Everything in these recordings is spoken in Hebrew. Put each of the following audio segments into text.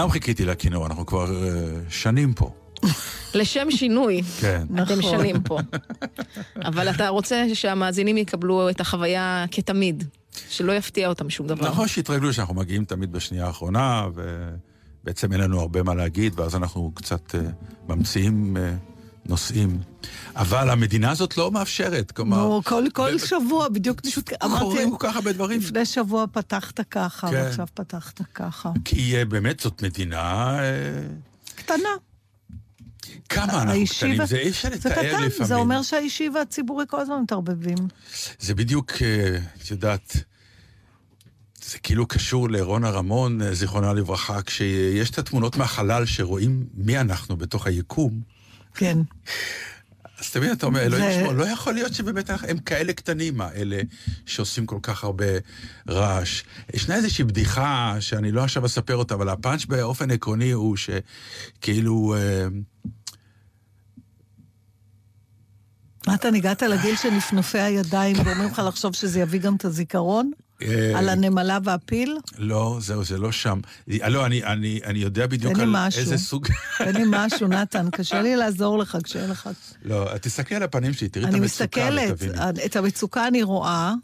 סתם חיכיתי לכינור, אנחנו כבר uh, שנים פה. לשם שינוי, כן. אתם נכון. שנים פה. אבל אתה רוצה שהמאזינים יקבלו את החוויה כתמיד, שלא יפתיע אותם שום דבר. נכון שהתרגלו שאנחנו מגיעים תמיד בשנייה האחרונה, ובעצם אין לנו הרבה מה להגיד, ואז אנחנו קצת uh, ממציאים uh, נושאים. אבל המדינה הזאת לא מאפשרת, כלומר... נו, כל, כל ב- שבוע, בדיוק פשוט אמרתי, קורים כל כך הרבה דברים. לפני שבוע פתחת ככה, כן. ועכשיו פתחת ככה. כי uh, באמת זאת מדינה... Uh, קטנה. כמה אנחנו קטנים, ו- זה אי אפשר זה לתאר קטן, לפעמים. זה אומר שהאישי והציבורי כל הזמן מתערבבים. זה בדיוק, אה, את יודעת, זה כאילו קשור לרונה רמון, אה, זיכרונה לברכה, כשיש את התמונות מהחלל שרואים מי אנחנו בתוך היקום, כן. אז תמיד אתה אומר, אלוהים ישמור, לא יכול להיות שבאמת הם כאלה קטנים, האלה שעושים כל כך הרבה רעש. ישנה איזושהי בדיחה, שאני לא עכשיו אספר אותה, אבל הפאנץ' באופן עקרוני הוא שכאילו... אה, נתן, הגעת לגיל של נפנופי הידיים ואומרים לך לחשוב שזה יביא גם את הזיכרון? אה, על הנמלה והפיל? לא, זהו, זה לא שם. אה, לא, אני, אני, אני יודע בדיוק על משהו. איזה סוג... תן לי משהו, נתן, קשה לי לעזור לך כשאין לך... לא, תסתכלי על הפנים שלי, תראי את אני המצוקה מסתכלת, ותביני. את המצוקה אני רואה.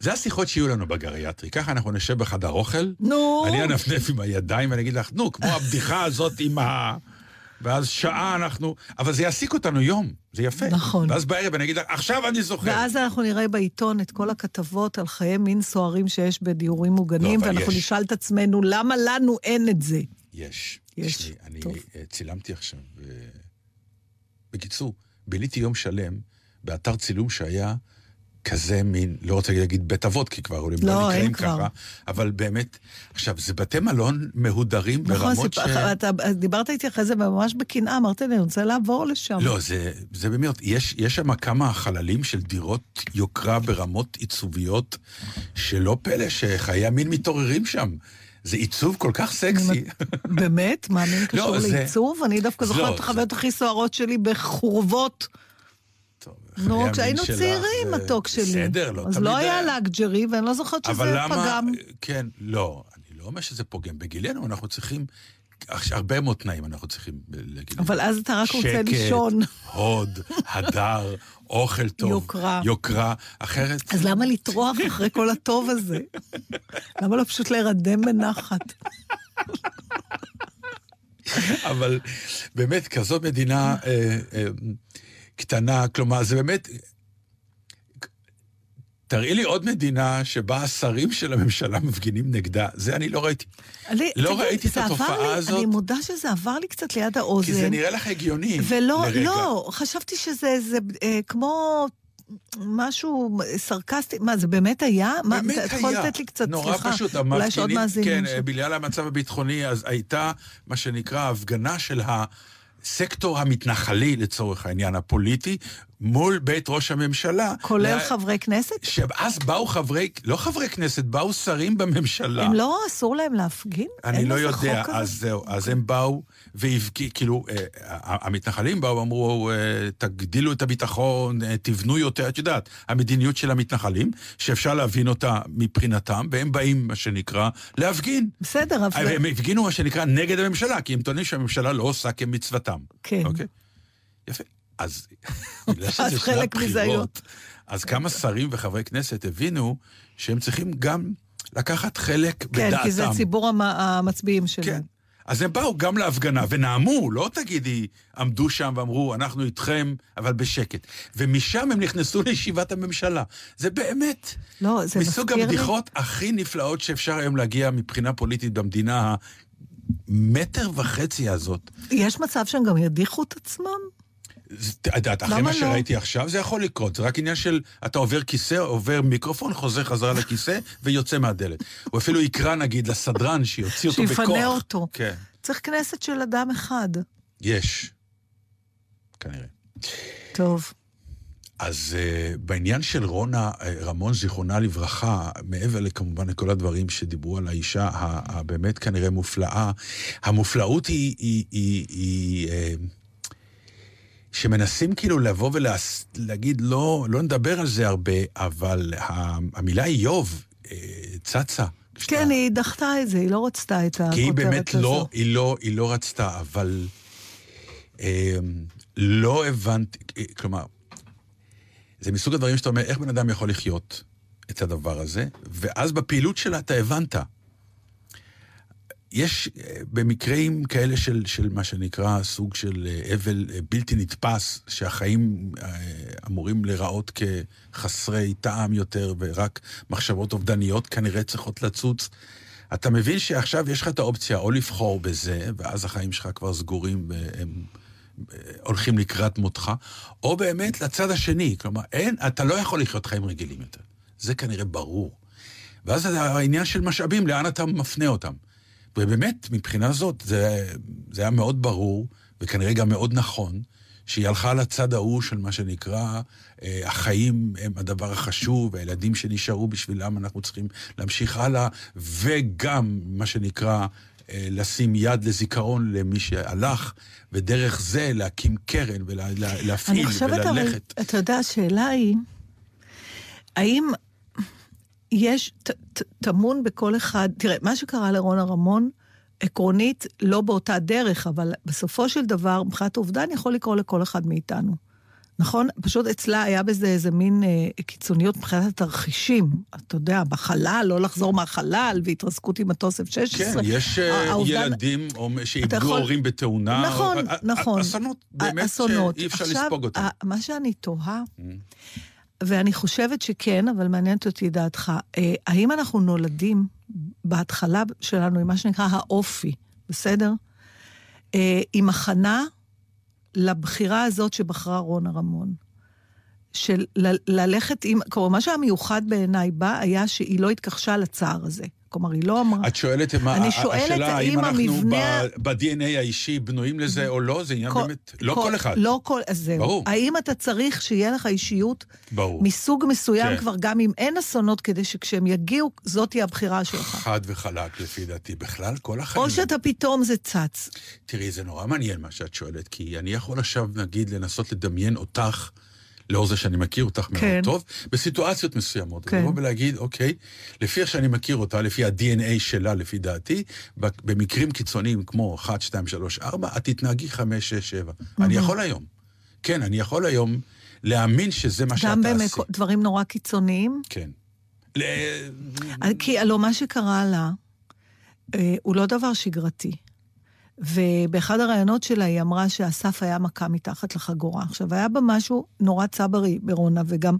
זה השיחות שיהיו לנו בגריאטרי. ככה אנחנו נשב בחדר אוכל, נו, אני אנפנף עם הידיים ואני אגיד לך, נו, כמו הבדיחה הזאת עם ה... ואז שעה אנחנו... אבל זה יעסיק אותנו יום, זה יפה. נכון. ואז בערב אני אגיד לך, עכשיו אני זוכר. ואז אנחנו נראה בעיתון את כל הכתבות על חיי מין סוערים שיש בדיורים מוגנים, לא, ואנחנו יש. נשאל את עצמנו, למה לנו אין את זה? יש. יש, תשמעי, אני טוב. אה, צילמתי עכשיו. אה, בקיצור, ביליתי יום שלם באתר צילום שהיה כזה מין, לא רוצה להגיד בית אבות, כי כבר הם לא, לא נקראים. ככה, אבל באמת, עכשיו, זה בתי מלון מהודרים נכון, ברמות ש... סיפ- אתה דיברת איתי אחרי זה ממש בקנאה, אמרת לי, אני רוצה לעבור לשם. לא, זה, זה באמת, יש, יש שם כמה חללים של דירות יוקרה ברמות עיצוביות, שלא פלא שחיי המין מתעוררים שם. זה עיצוב כל כך סקסי. באמת? מה, מין קשור לא, זה- לעיצוב? אני דווקא לא, זוכרת את החוויות הכי סוערות שלי בחורבות. נו, המין כשהיינו צעירים, מתוק שלי. בסדר, לא אז תמיד לא היה לאגג'רי, ואני לא זוכרת שזה אבל למה... פגם. כן, לא, אני לא אומר שזה פוגם. בגילנו אנחנו צריכים... הרבה מאוד תנאים אנחנו צריכים להגיד. אבל אז אתה רק רוצה שקט, לישון. הוד, הדר, אוכל טוב. יוקרה. יוקרה. אחרת... אז למה לטרוח אחרי כל הטוב הזה? למה לא פשוט להירדם בנחת? אבל באמת, כזאת מדינה אה, אה, קטנה, כלומר, זה באמת... תראי לי עוד מדינה שבה השרים של הממשלה מפגינים נגדה. זה אני לא ראיתי. אני- לא תגיד, ראיתי את התופעה לי- הזאת. אני מודה שזה עבר לי קצת ליד האוזן. כי זה נראה לך הגיוני ולא, לרגע. לא, חשבתי שזה זה, אה, כמו משהו סרקסטי. מה, זה באמת היה? מה, באמת אתה יכול היה. לתת לי קצת, נורא סליחה, פשוט, אולי יש עוד מאזינים. כן, ש- בגלל המצב הביטחוני, אז הייתה מה שנקרא הפגנה של הסקטור המתנחלי, לצורך העניין הפוליטי, מול בית ראש הממשלה. כולל לה- חברי כנסת? שאז באו חברי, לא חברי כנסת, באו שרים בממשלה. הם לא, אסור להם להפגין? אני לא יודע, אז? זהו, אז הם באו והבקיעו, כאילו, אה, המתנחלים באו ואמרו, אה, תגדילו את הביטחון, אה, תבנו יותר, את יודעת, המדיניות של המתנחלים, שאפשר להבין אותה מבחינתם, והם באים, מה שנקרא, להפגין. בסדר, אבל... הם הפגינו, מה שנקרא, נגד הממשלה, כי הם טוענים שהממשלה לא עושה כמצוותם. כן. אוקיי? יפה. אז בגלל שזה שנת בחירות, אז כמה שרים וחברי כנסת הבינו שהם צריכים גם לקחת חלק כן, בדעתם. כי זה ציבור המ- המצביעים שלהם. כן. אז הם באו גם להפגנה ונאמו, לא תגידי, עמדו שם ואמרו, אנחנו איתכם, אבל בשקט. ומשם הם נכנסו לישיבת הממשלה. זה באמת לא, זה מסוג מזכיר לי... הבדיחות הכי נפלאות שאפשר היום להגיע מבחינה פוליטית במדינה המטר וחצי הזאת. יש מצב שהם גם ידיחו את עצמם? את יודעת, אחרי מה לא? שראיתי עכשיו, זה יכול לקרות. זה רק עניין של, אתה עובר כיסא, עובר מיקרופון, חוזר חזרה לכיסא ויוצא מהדלת. הוא אפילו יקרא, נגיד, לסדרן שיוציא אותו בכוח. שיפנה אותו. כן. צריך כנסת של אדם אחד. יש. כנראה. טוב. אז uh, בעניין של רונה uh, רמון, זיכרונה לברכה, מעבר לכמובן לכל הדברים שדיברו על האישה הבאמת כנראה מופלאה, המופלאות היא, היא, היא, היא uh, שמנסים כאילו לבוא ולהגיד, לא, לא נדבר על זה הרבה, אבל המילה איוב uh, צצה. כשאתה- כן, היא דחתה את זה, היא לא רצתה את הכותרת הזו. כי היא באמת לא, היא לא, היא לא רצתה, אבל אה, לא הבנתי, אה, כלומר, זה מסוג הדברים שאתה אומר, איך בן אדם יכול לחיות את הדבר הזה, ואז בפעילות שלה אתה הבנת. יש אה, במקרים כאלה של, של מה שנקרא סוג של אה, אבל אה, בלתי נתפס, שהחיים אמורים להיראות כחסרי טעם יותר, ורק מחשבות אובדניות כנראה צריכות לצוץ. אתה מבין שעכשיו יש לך את האופציה או לבחור בזה, ואז החיים שלך כבר סגורים והם הולכים לקראת מותך, או באמת לצד השני. כלומר, אין, אתה לא יכול לחיות חיים רגילים יותר. זה כנראה ברור. ואז העניין של משאבים, לאן אתה מפנה אותם. ובאמת, מבחינה זאת, זה, זה היה מאוד ברור, וכנראה גם מאוד נכון, שהיא הלכה לצד ההוא של מה שנקרא, אה, החיים הם הדבר החשוב, והילדים שנשארו בשבילם אנחנו צריכים להמשיך הלאה, וגם, מה שנקרא, אה, לשים יד לזיכרון למי שהלך, ודרך זה להקים קרן ולהפעיל אני חושבת, אבל, וללכת. אתה יודע, השאלה היא, האם יש, טמון בכל אחד, תראה, מה שקרה לרונה רמון, עקרונית, לא באותה דרך, אבל בסופו של דבר, מבחינת אובדן יכול לקרות לכל אחד מאיתנו. נכון? פשוט אצלה היה בזה איזה מין אה, קיצוניות מבחינת התרחישים. אתה יודע, בחלל, לא לחזור מהחלל, והתרסקות עם מטוס F-16. כן, יש אה, האובדן- ילדים או- שאיבדו יכול- הורים בתאונה. נכון, או- נכון. אסונות באמת אסונות. שאי אפשר עכשיו, לספוג אותם. מה שאני תוהה, Mm. ואני חושבת שכן, אבל מעניינת אותי דעתך, אה, האם אנחנו נולדים בהתחלה שלנו עם מה שנקרא האופי, בסדר? אה, עם הכנה לבחירה הזאת שבחרה רונה רמון. של ל- ללכת עם, כלומר, מה שהיה מיוחד בעיניי בה היה שהיא לא התכחשה לצער הזה. כלומר, היא לא אמרה... את שואלת, מה, אני שואלת השאלה האם אנחנו המבנה- ב-DNA האישי בנויים לזה או לא, זה עניין באמת, לא כל אחד. לא כל, אז זהו. ברור. האם אתה צריך שיהיה לך אישיות ברור. מסוג מסוים כן. כבר, גם אם אין אסונות, כדי שכשהם יגיעו, זאת תהיה הבחירה שלך. חד וחלק, לפי דעתי. בכלל, כל החיים. או שאתה פתאום זה צץ. תראי, זה נורא מעניין מה שאת שואלת, כי אני יכול עכשיו, נגיד, לנסות לדמיין אותך, לאור זה שאני מכיר אותך מאוד כן. טוב, בסיטואציות מסוימות. כן. לבוא ולהגיד, אוקיי, לפי איך שאני מכיר אותה, לפי ה-DNA שלה, לפי דעתי, במקרים קיצוניים כמו 1, 2, 3, 4, את תתנהגי 5, 6, 7. אני יכול היום. כן, אני יכול היום להאמין שזה מה שאת גם תעשי. בדברים נורא קיצוניים. כן. ל- כי הלוא מה שקרה לה, אה, הוא לא דבר שגרתי. ובאחד הראיונות שלה היא אמרה שאסף היה מכה מתחת לחגורה. עכשיו, היה בה משהו נורא צברי ברונה, וגם.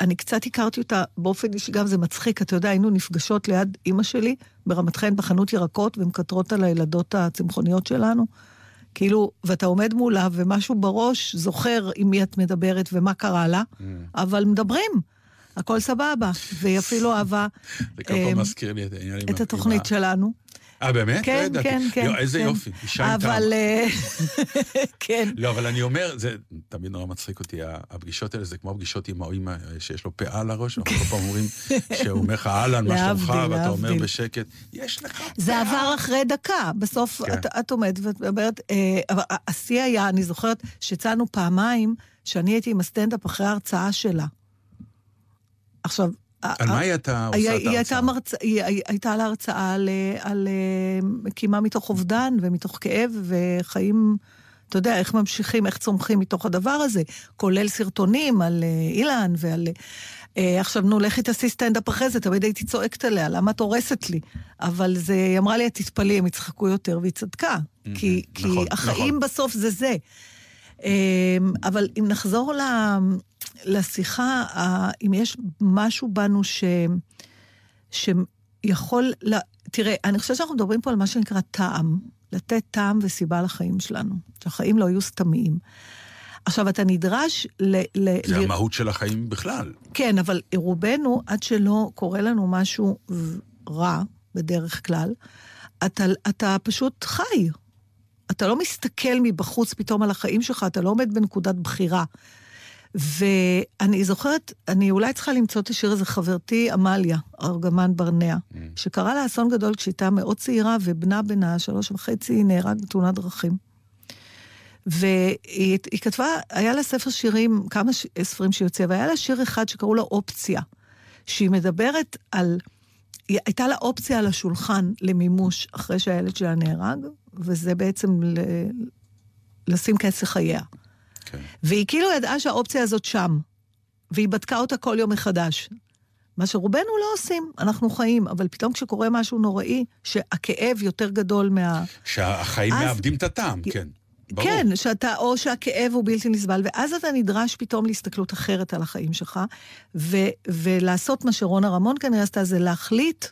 אני קצת הכרתי אותה באופן אישי, גם זה מצחיק, אתה יודע, היינו נפגשות ליד אימא שלי ברמת חן בחנות ירקות, ומקטרות על הילדות הצמחוניות שלנו. כאילו, ואתה עומד מולה, ומשהו בראש זוכר עם מי את מדברת ומה קרה לה, אבל מדברים, הכל סבבה. והיא אפילו אהבה זה כל פעם מזכיר לי את התוכנית שלנו. אה, באמת? לא כן, ידעתי. כן, כן. יו, איזה כן. יופי, אישה עם טעם. אבל... אה, כן. לא, אבל אני אומר, זה תמיד נורא מצחיק אותי, הפגישות האלה זה כמו הפגישות עם ההוא עם ה- שיש לו פאה על הראש, אנחנו כל פעם אומרים שהוא אומר לך אהלן, מה שלומך, ואתה אומר. בשקט, יש לך זה פאה. עבר אחרי דקה. בסוף כן. את, את עומדת ואת מדברת, אה, אבל השיא היה, אני זוכרת שיצאנו פעמיים, שאני הייתי עם הסטנדאפ אחרי ההרצאה שלה. עכשיו... על מה היא הייתה עושה את היא הייתה ההרצאה? מרצ... היא, הייתה לה הרצאה על, אה, על אה, קימה מתוך אובדן ומתוך כאב וחיים, אתה יודע, איך ממשיכים, איך צומחים מתוך הדבר הזה, כולל סרטונים על אה, אילן ועל... אה, עכשיו, נו, לכי תעשי סטנדאפ אחרי זה, תמיד הייתי צועקת עליה, למה את הורסת לי? אבל זה, היא אמרה לי, תתפלאי, הם יצחקו יותר, והיא צדקה. כי, כי נכון, החיים נכון. בסוף זה זה. אה, אבל אם נחזור ל, לשיחה, אם יש משהו בנו ש, שיכול, ל, תראה, אני חושבת שאנחנו מדברים פה על מה שנקרא טעם, לתת טעם וסיבה לחיים שלנו, שהחיים לא יהיו סתמיים. עכשיו, אתה נדרש ל... ל זה ל- המהות של החיים בכלל. כן, אבל רובנו, עד שלא קורה לנו משהו רע, בדרך כלל, אתה, אתה פשוט חי. אתה לא מסתכל מבחוץ פתאום על החיים שלך, אתה לא עומד בנקודת בחירה. ואני זוכרת, אני אולי צריכה למצוא את השיר הזה, חברתי עמליה, ארגמן ברנע, שקרה לה אסון גדול כשהייתה מאוד צעירה, ובנה בנה, שלוש וחצי, נהרג בתאונת דרכים. והיא היא כתבה, היה לה ספר שירים, כמה ש, ספרים שהיא הוציאה, והיה לה שיר אחד שקראו לו אופציה, שהיא מדברת על, הייתה לה אופציה על השולחן למימוש אחרי שהילד שלה נהרג, וזה בעצם ל, לשים קץ לחייה. כן. והיא כאילו ידעה שהאופציה הזאת שם, והיא בדקה אותה כל יום מחדש. מה שרובנו לא עושים, אנחנו חיים, אבל פתאום כשקורה משהו נוראי, שהכאב יותר גדול מה... שהחיים אז- מאבדים את הטעם, כן. ברור. כן, שאתה, או שהכאב הוא בלתי נסבל, ואז אתה נדרש פתאום להסתכלות אחרת על החיים שלך, ו, ולעשות מה שרונה רמון כנראה עשתה, זה להחליט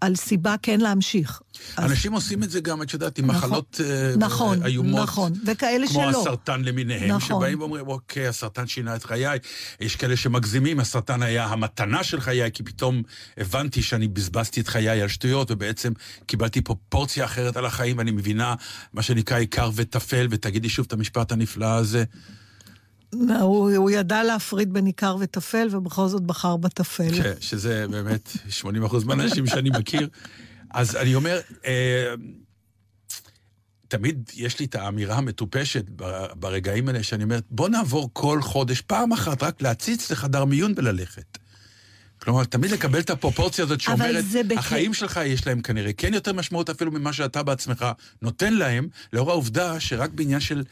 על סיבה כן להמשיך. אז- אנשים עושים את זה גם, את יודעת, עם נכון, מחלות אה, נכון, איומות. נכון, וכאלה כמו שלא. הסרטן למיניהם, נכון. שבאים ואומרים, אוקיי, הסרטן שינה את חיי. יש כאלה שמגזימים, הסרטן היה המתנה של חיי, כי פתאום הבנתי שאני בזבזתי את חיי על שטויות, ובעצם קיבלתי פרופורציה אחרת על החיים, ואני מבינה מה שנקרא עיקר וטפל, ותגידי שוב את המשפט הנפלא הזה. הוא, הוא ידע להפריד בין עיקר וטפל, ובכל זאת בחר בטפל. ש- שזה באמת 80% מהאנשים שאני מכיר. אז אני אומר, אה, תמיד יש לי את האמירה המטופשת ברגעים האלה, שאני אומר, בוא נעבור כל חודש פעם אחת רק להציץ לחדר מיון וללכת. כלומר, תמיד לקבל את הפרופורציה הזאת שאומרת, בכ- החיים שלך יש להם כנראה כן יותר משמעות אפילו ממה שאתה בעצמך נותן להם, לאור העובדה שרק בעניין של,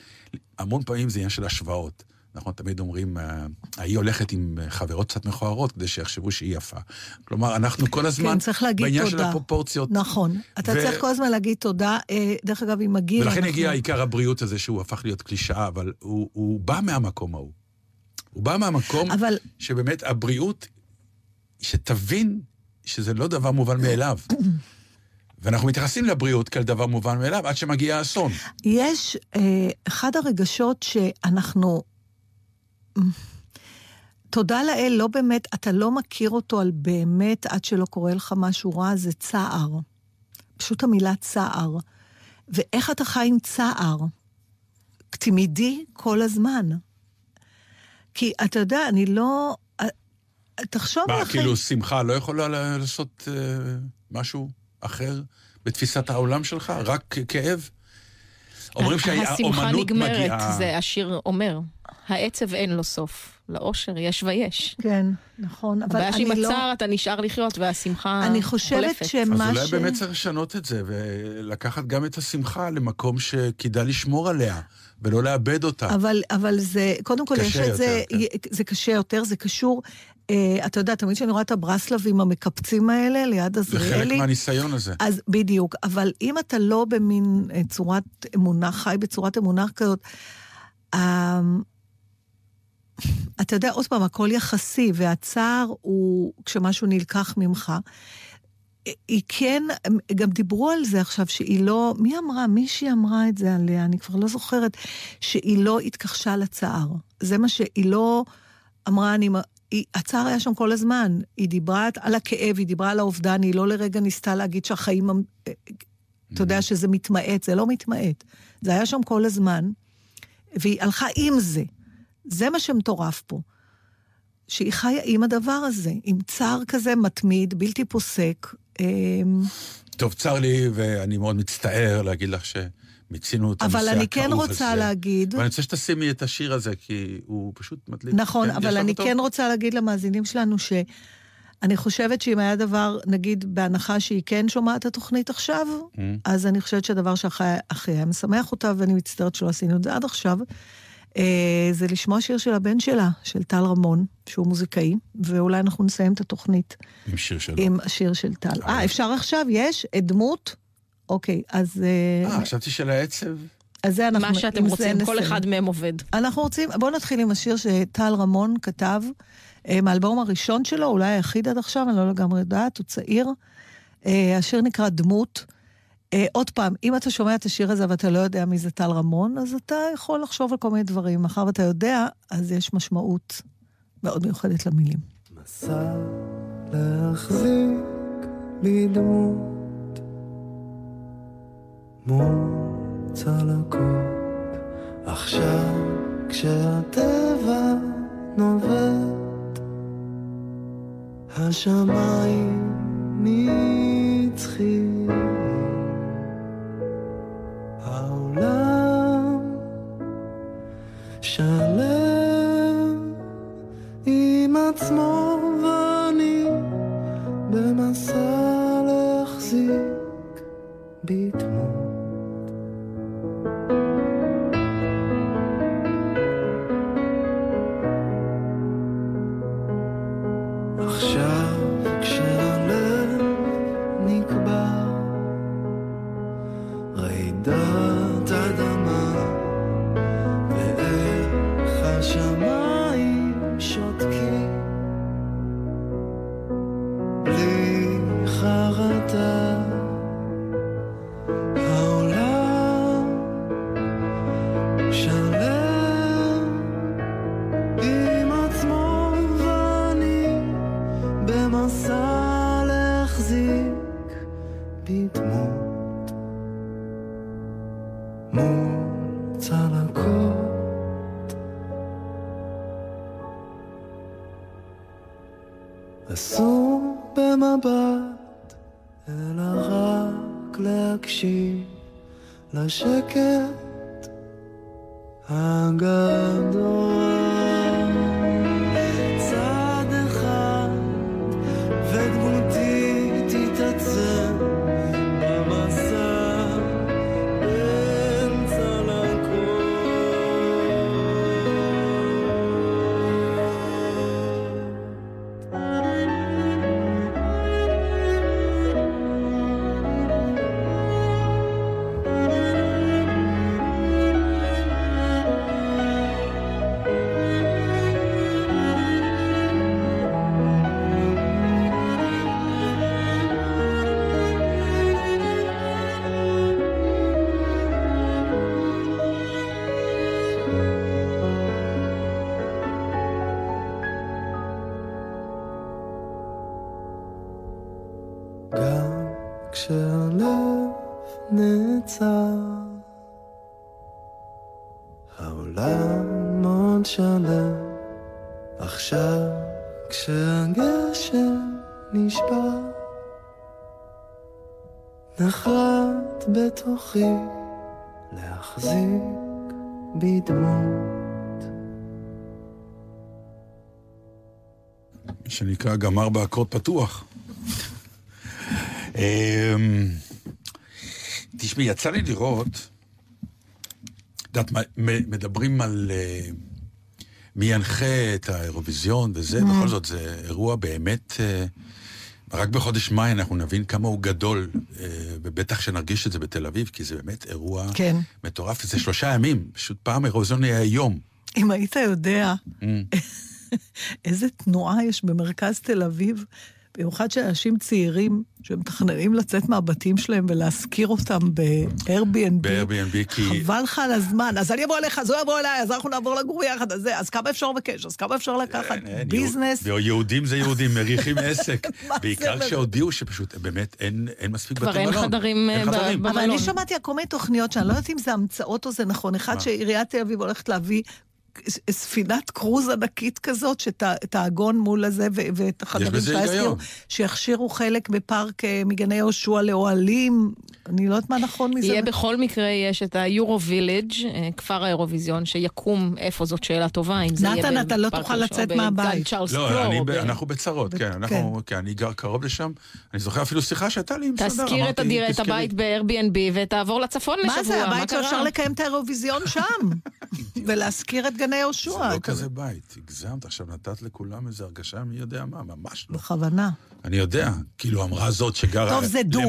המון פעמים זה עניין של השוואות. אנחנו תמיד אומרים, אה, היא הולכת עם חברות קצת מכוערות כדי שיחשבו שהיא יפה. כלומר, אנחנו כל הזמן כן, צריך להגיד בעניין תודה. של הפרופורציות. נכון. אתה ו- צריך כל הזמן להגיד תודה. אה, דרך אגב, עם הגיל... ולכן אנחנו- הגיע עיקר הבריאות הזה שהוא הפך להיות קלישאה, אבל הוא, הוא בא מהמקום ההוא. הוא בא מהמקום אבל שבאמת הבריאות, שתבין שזה לא דבר מובן מאליו. ואנחנו מתייחסים לבריאות כאל דבר מובן מאליו עד שמגיע האסון. יש אה, אחד הרגשות שאנחנו... תודה לאל, לא באמת, אתה לא מכיר אותו על באמת עד שלא קורה לך משהו רע, זה צער. פשוט המילה צער. ואיך אתה חי עם צער? תמידי כל הזמן. כי אתה יודע, אני לא... אה, תחשוב מה, החיים. כאילו שמחה לא יכולה לעשות אה, משהו אחר בתפיסת העולם שלך? רק כאב? אומרים השמחה שהאומנות נגמרת, מגיעה... זה השיר אומר. העצב אין לו סוף. לאושר יש ויש. כן, נכון, אבל הבעיה שעם אני לא... הצער אתה נשאר לחיות והשמחה אני חושבת חולפת. שמה אז אולי ש... באמת צריך לשנות את זה, ולקחת גם את השמחה למקום שכדאי לשמור עליה, ולא לאבד אותה. אבל, אבל זה, קודם כל, יש קשה את זה, יותר, זה קשה יותר, זה קשור, אה, אתה יודע, תמיד כשאני רואה את הברסלבים המקפצים האלה ליד זה חלק עזריאלי, מהניסיון הזה. אז בדיוק, אבל אם אתה לא במין אה, צורת אמונה, חי בצורת אמונה כזאת, אה, אתה יודע, עוד פעם, הכל יחסי, והצער הוא כשמשהו נלקח ממך. היא כן, גם דיברו על זה עכשיו, שהיא לא, מי אמרה? מישהי אמרה את זה עליה, אני כבר לא זוכרת, שהיא לא התכחשה לצער. זה מה שהיא לא אמרה, אני... היא, הצער היה שם כל הזמן. היא דיברה על הכאב, היא דיברה על האובדן, היא לא לרגע ניסתה להגיד שהחיים, אתה יודע שזה מתמעט, זה לא מתמעט. זה היה שם כל הזמן, והיא הלכה עם זה. זה מה שמטורף פה. שהיא חיה עם הדבר הזה, עם צער כזה מתמיד, בלתי פוסק. אמ, טוב, צר לי, ואני מאוד מצטער להגיד לך שמיצינו את הנושא אבל הכאוב הזה. אני כן רוצה להגיד, ואני רוצה שתשימי את השיר הזה, כי הוא פשוט מדליק. נכון, כן, אבל אני אותו? כן רוצה להגיד למאזינים שלנו שאני חושבת שאם היה דבר, נגיד, בהנחה שהיא כן שומעת את התוכנית עכשיו, Mm. אז אני חושבת שהדבר שהכי הכי היה משמח אותה, ואני מצטערת שלא עשינו את זה עד עכשיו, זה לשמוע שיר של הבן שלה, של טל רמון, שהוא מוזיקאי, ואולי אנחנו נסיים את התוכנית עם שיר שלו. עם השיר של טל. אה, אפשר עכשיו? יש? דמות? אוקיי, אז... אה, אה, חשבתי של העצב. אז זה אנחנו... מה שאתם רוצים, כל. אחד מהם עובד. אנחנו רוצים, בואו נתחיל עם השיר שטל רמון כתב, אה, מהאלבום הראשון שלו, אולי היחיד עד עכשיו, אני לא לגמרי יודעת, הוא צעיר. אה, השיר נקרא דמות. אה, עוד פעם, אם אתה שומע את השיר הזה ואתה לא יודע מי זה טל רמון, אז אתה יכול לחשוב על כל מיני דברים. מאחר ואתה יודע, אז יש משמעות מאוד מיוחדת למילים. מסע להחזיק בי דמות מול צלקות עכשיו כשהטבע נובט השמיים נצחיים בתוכי להחזיק בדמות שנקרא גמר באקורד פתוח. אמ, תשמעי, יצא לי לראות, את יודעת, מדברים על אה, מי ינחה את האירוויזיון וזה, בכל זאת זה אירוע באמת, אה, רק בחודש מאי אנחנו נבין כמה הוא גדול, אה, ובטח שנרגיש את זה בתל אביב, כי זה באמת אירוע כן. מטורף, זה שלושה ימים, פשוט פעם האירוויזיון היה יום. אם היית יודע Mm. איזה תנועה יש במרכז תל אביב, במיוחד שאנשים צעירים שמתכננים לצאת מהבתים שלהם ולהשכיר אותם ב-Airbnb. ב-Airbnb, כי... חבל לך על הזמן, אז אני אבוא אליך, אז הוא יבוא אליי, אז אנחנו נעבור לגור ביחד, אז זה, אז כמה אפשר לבקש, אז כמה אפשר לקחת ביזנס. יהוד- יהודים זה יהודים, מריחים עסק. בעיקר באמת? כשהודיעו שפשוט באמת אין מספיק כבר בתי מלון. חדרים, אין אה, חדרים. ב- אבל אני במלון. שמעתי על כל מיני תוכניות שאני לא יודעת אם זה המצאות או זה נכון. אחד? שעיריית תל אביב הולכת להביא ספינת קרוז ענקית כזאת, שתעגון מול הזה, ו- ואת החדרים. יזכירו, שיכשירו חלק בפארק אה, מגני יהושע לאוהלים. אני לא יודעת מה נכון מזה. יהיה בכל מקרה, יש את היורו וילג', אה, כפר האירוויזיון, שיקום איפה, זאת שאלה טובה, אם זה יהיה נתן, אתה לא בפארק תוכל לצאת מהבית. לא, קלור, אני או ב- ב- אנחנו בצרות, כן, אנחנו, כן, אני גר קרוב לשם. אני זוכר אפילו שיחה שהייתה לי עם סדר, תשכיר את. הבית ב-Airbnb ותעבור לצפון לשבוע, מה זה, הבית קרה? שאפשר לקיים את האירוויזיון שם. ולהזכיר את גני יהושע. זה לא כזה בית, הגזמת, עכשיו נתת לכולם איזו הרגשה מי יודע מה, ממש לא. בכוונה. אני יודע, כאילו אמרה זאת שגרה טוב, זה דו.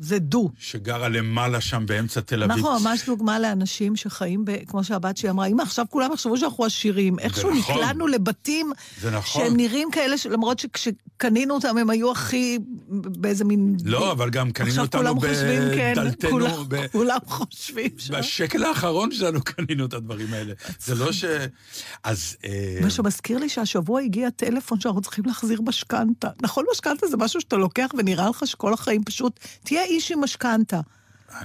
זה דו. שגרה למעלה שם באמצע תל אביב. אנחנו ממש דוגמה לאנשים שחיים, ב, כמו שהבת שלי אמרה, אמא, עכשיו כולם יחשבו שאנחנו עשירים. איכשהו נכון. נקלענו לבתים זה נכון. שהם נראים כאלה, ש- למרות שכשקנינו אותם הם היו הכי באיזה מין... לא, אבל גם קנינו עכשיו אותנו כולם חושבים, כן, בדלתנו, כולם, ב- כולם חושבים ש... בשקל האחרון שלנו קנינו את הדברים האלה. זה לא ש... אז... אה, מה שמזכיר לי שהשבוע הגיע טלפון שאנחנו צריכים להחזיר משכנתה. נכון, משכנתה זה משהו שאתה לוקח ונראה לך שכל החיים פשוט, תהיה איש עם משכנתה.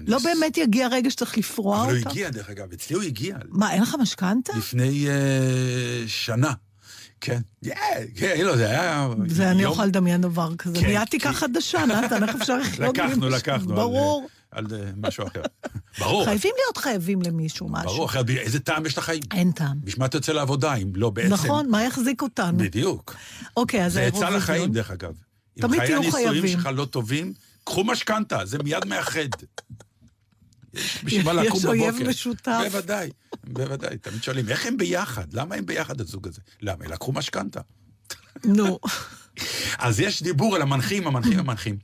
לא באמת יגיע רגע שצריך לפרוע אבל הוא אותה. הגיע, דרך אגב, אצלי הוא הגיע. מה, אין לך משכנתה? לפני אה, שנה. כן. כן, לא, זה היה... זה אני אוכל לדמיין דבר כזה. כן, נהייתי ככה חדשה, נתן, איך אפשר לחיות לקחנו, לקחנו. ברור. אה, על אה, משהו אחר. ברור. חייבים להיות חייבים למישהו משהו. ברור, אחרת איזה טעם יש לחיים? אין טעם. בשביל מה אתה יוצא לעבודה אם לא בעצם... נכון, מה יחזיק אותנו? בדיוק. אוקיי, אז זה עצה. לחיים, דרך אגב. תמיד אם תהיו חיי הנישואים חייבים. שלך לא טובים, קחו משכנתה, זה מיד מאחד. יש בשביל מה יש לקום אויב. משותף. בוודאי, בוודאי. תמיד שואלים, איך הם ביחד? למה הם ביחד, הזוג הזה? למה? הם לקחו משכנתה. נו. אז יש דיבור על המנחים, המנחים, המנחים.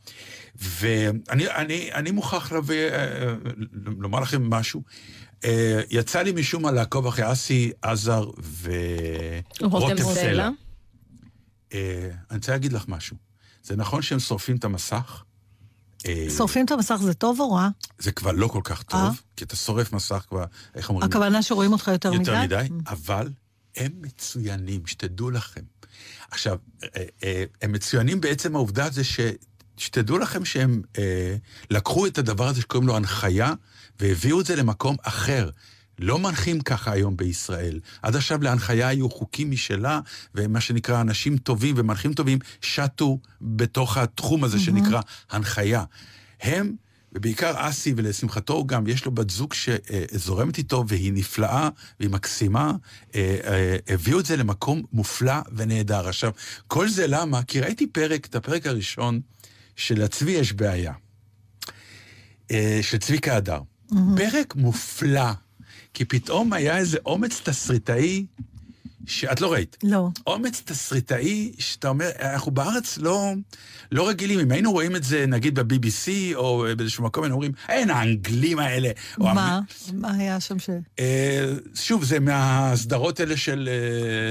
ואני אני, אני מוכרח להביא, אה, לומר לכם משהו. אה, יצא לי משום מה לעקוב אחרי אסי עזר ורותם רותם סלע. אה, אני רוצה להגיד לך משהו. זה נכון שהם שורפים את המסך? אה, שורפים את המסך זה טוב או רע? זה כבר לא כל כך טוב, אה? כי אתה שורף מסך כבר, איך אומרים? הכוונה שרואים אותך יותר מדי? יותר מדי, אבל הם מצוינים, שתדעו לכם. עכשיו, אה, הם מצוינים בעצם העובדה זה ש... שתדעו לכם שהם אה, לקחו את הדבר הזה שקוראים לו הנחיה, והביאו את זה למקום אחר. לא מנחים ככה היום בישראל. עד עכשיו להנחיה היו חוקים משלה, ומה שנקרא אנשים טובים ומנחים טובים שטו בתוך התחום הזה שנקרא הנחיה. הם, ובעיקר אסי, ולשמחתו גם, יש לו בת זוג שזורמת איתו, והיא נפלאה, והיא מקסימה, אה, אה, הביאו את זה למקום מופלא ונהדר. עכשיו, כל זה למה? כי ראיתי פרק, את הפרק הראשון, שלצבי יש בעיה. אה, של צביקה הדר. פרק מופלא, כי פתאום היה איזה אומץ תסריטאי, שאת לא ראית. לא. אומץ תסריטאי, שאתה אומר, אנחנו בארץ לא, לא רגילים. אם היינו רואים את זה, נגיד ב-BBC, או באיזשהו מקום, היינו אומרים, אין, האנגלים האלה. מה? מה היה שם ש... אה, שוב, זה מהסדרות האלה של...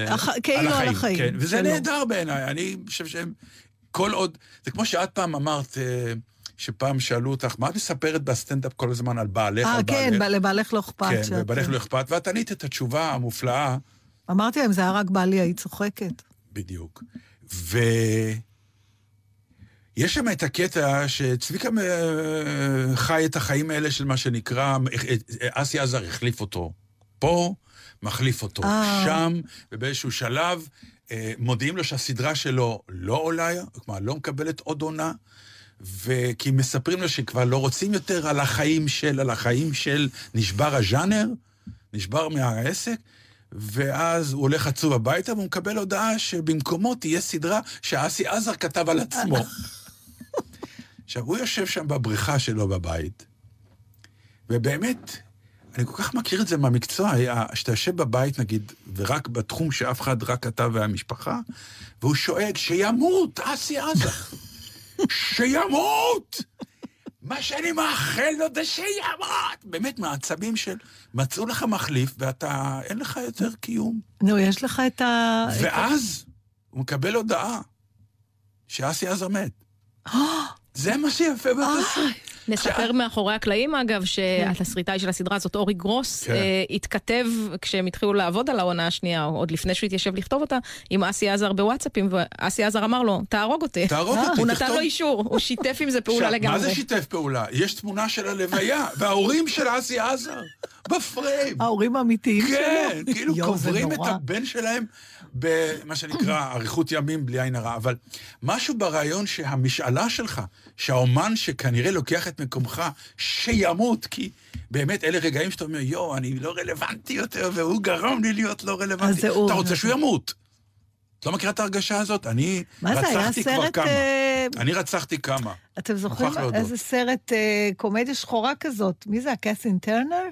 אה, הח- כאילו על החיים, כן, וזה שלא. נהדר בעיניי. אני חושב שהם... כל עוד... זה כמו שאת פעם אמרת, אה, שפעם שאלו אותך, מה את מספרת בסטנדאפ כל הזמן על בעלך, אה, על כן, בעלך? ב- לבעלך לא אכפת. כן, שאת- ובעלך לא אכפת, ואת ענית את התשובה המופלאה, אמרתי להם, זה היה רק בעלי, היית צוחקת. בדיוק. ו... יש שם את הקטע שצביקה אה, חי את החיים האלה של מה שנקרא, אה, אסי עזר החליף אותו פה, מחליף אותו אה. שם, ובאיזשהו שלב אה, מודיעים לו שהסדרה שלו לא עולה, כלומר, לא מקבלת עוד עונה, וכי מספרים לו שכבר לא רוצים יותר על החיים של, על החיים של נשבר הז'אנר, נשבר מהעסק, ואז הוא הולך עצוב הביתה והוא מקבל הודעה שבמקומו תהיה סדרה שאסי עזר כתב על עצמו. עכשיו, הוא יושב שם בבריכה שלו בבית, ובאמת, אני כל כך מכיר את זה מהמקצוע, שאתה יושב בבית, נגיד, ורק בתחום שאף אחד, רק אתה והמשפחה, והוא שואג, שימות, אסי עזר. שימות! מה שאני מאחל לו זה שימות! באמת, מהעצבים של מצאו לך מחליף ואתה, אין לך יותר קיום. נו, יש לך את ה... ואז הוא מקבל הודעה שאסי עזר מת. זה מה שיפה בתסריט. נספר מאחורי הקלעים, אגב, שהתסריטאי של הסדרה הזאת, אורי גרוס, כן. אה, התכתב כשהם התחילו לעבוד על העונה השנייה, או עוד לפני שהוא התיישב לכתוב אותה, עם אסי עזר בוואטסאפים, ואסי עזר אמר לו, תהרוג אותי. תהרוג אותי, הוא נתן. לו אישור, הוא שיתף עם זה פעולה לגמרי. מה זה שיתף פעולה? יש תמונה של הלוויה, וההורים של אסי עזר, בפריים. ההורים האמיתיים שלו. כן, כאילו קוברים את. הבן שלהם במה שנקרא אריכות ימים בלי עין הרע, אבל משהו ברעיון שהמשאלה שלך, שהאומן שכנראה לוקח את מקומך, שימות, כי באמת אלה רגעים שאתה אומר, יואו, אני לא רלוונטי יותר, והוא גרם לי להיות לא רלוונטי. הוא. אתה רוצה שהוא ימות. את לא מכירה את ההרגשה הזאת? אני רצחתי כבר סרט... כמה. אה, אני רצחתי כמה. אתם זוכרים. איזה סרט אה, קומדיה שחורה כזאת? מי זה, הקסין טרנר?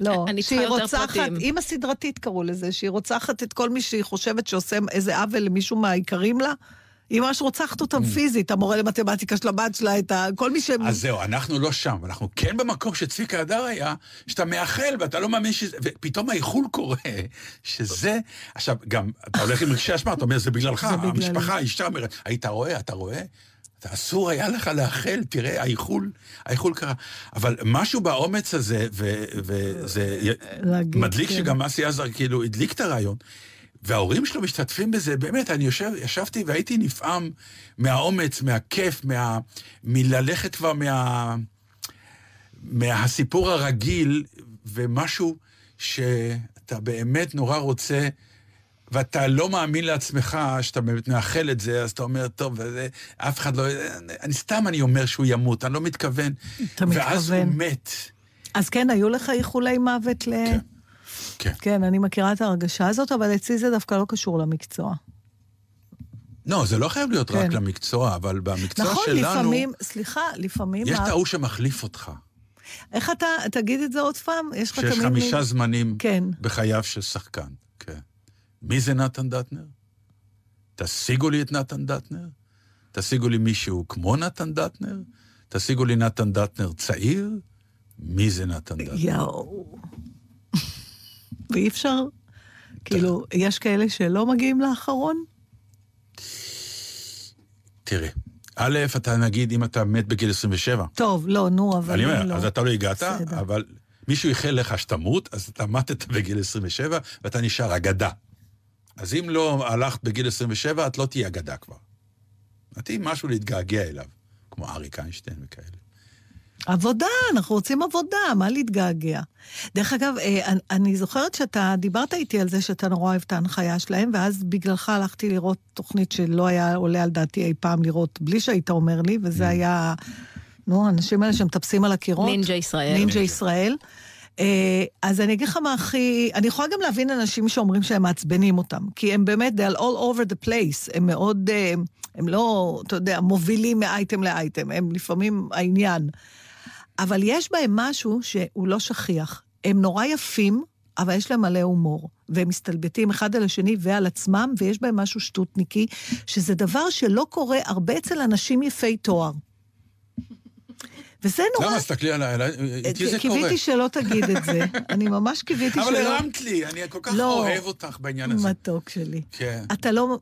לא, שהיא רוצחת. אימא סדרתית קראו לזה, שהיא רוצחת את כל מי שהיא חושבת שעושה איזה עוול למישהו מהיקרים לה. היא ממש רוצחת אותם פיזית, המורה למתמטיקה של הבת שלה, את ה... כל מי ש... אז זהו, אנחנו לא שם, אנחנו כן במקום שצביקה הדר היה, שאתה מאחל ואתה לא מאמין שזה, ופתאום האיחול קורה, שזה, עכשיו, גם, אתה הולך עם רגשי אשמה, אתה אומר, זה בגללך. המשפחה, האישה אומרת, היית רואה, אתה רואה? אסור היה לך לאחל, תראה, האיחול, האיחול קרה. אבל משהו באומץ הזה, וזה מדליק כן. שגם אסי עזר כאילו הדליק את הרעיון, וההורים שלו משתתפים בזה, באמת, אני יושב, ישבתי והייתי נפעם מהאומץ, מהכיף, מה, מללכת כבר מה, מהסיפור הרגיל, ומשהו שאתה באמת נורא רוצה, ואתה לא מאמין לעצמך שאתה באמת מאחל את זה, אז אתה אומר, טוב, וזה, אף אחד לא... אני סתם אני אומר שהוא ימות, אני לא מתכוון. אתה ואז הוא מתכוון. מת. אז כן, היו לך איחולי מוות ל... כן. כן. כן, אני מכירה את ההרגשה הזאת, אבל אצלי זה דווקא לא קשור למקצוע. לא, זה לא חייב להיות כן. רק למקצוע, אבל במקצוע נכון, שלנו... לפעמים, סליחה, לפעמים... יש את ההוא שמחליף אותך. איך אתה, תגיד את זה עוד פעם? יש לך תמיד... שיש חמישה מין- זמנים כן. בחייו של שחקן. מי זה נתן דטנר? תשיגו לי את נתן דטנר? תשיגו לי מישהו כמו נתן דטנר? תשיגו לי נתן דטנר צעיר? מי זה נתן דטנר? יואו. ואי אפשר, כאילו, יש כאלה שלא מגיעים לאחרון? תראה, א', אתה נגיד, אם אתה מת בגיל 27, טוב, לא, נו, אבל אם לא. אז אתה לא הגעת, בסדר. אבל מישהו איחל לך שתמות, אז אתה מתת בגיל 27, ואתה נשאר אגדה. אז אם לא הלכת בגיל 27, את לא תהיה אגדה כבר. את תהיי משהו להתגעגע אליו, כמו אריק איינשטיין וכאלה. עבודה, אנחנו רוצים עבודה, מה להתגעגע? דרך אגב, אה, אני- זוכרת שאתה דיברת איתי על זה שאתה נורא אוהב את ההנחיה שלהם, ואז בגללך הלכתי לראות תוכנית שלא היה עולה על דעתי אי פעם לראות, בלי שהיית אומר לי, וזה היה, נו, האנשים האלה שמטפסים על הקירות. נינג'ה ישראל. נינג'ה ישראל. אז אני אגיד לך מה הכי... אני יכולה גם להבין אנשים שאומרים שהם מעצבנים אותם, כי הם באמת, they are all over the place, הם מאוד, אה, הם לא, אתה יודע, מובילים מאייטם לאייטם, הם לפעמים העניין. אבל יש בהם משהו שהוא לא שכיח. הם נורא יפים, אבל יש להם מלא הומור. והם מסתלבטים אחד על השני ועל עצמם, ויש בהם משהו שטותניקי, שזה דבר שלא קורה הרבה אצל אנשים יפי תואר. וזה נורא... למה? תסתכלי עליי, איתי זה קורה. קיוויתי שלא תגיד את זה. אני ממש קיוויתי שלא... אבל הרמת לי, אני כל כך לא. אוהב אותך בעניין הזה. מתוק שלי. כן. אתה לא...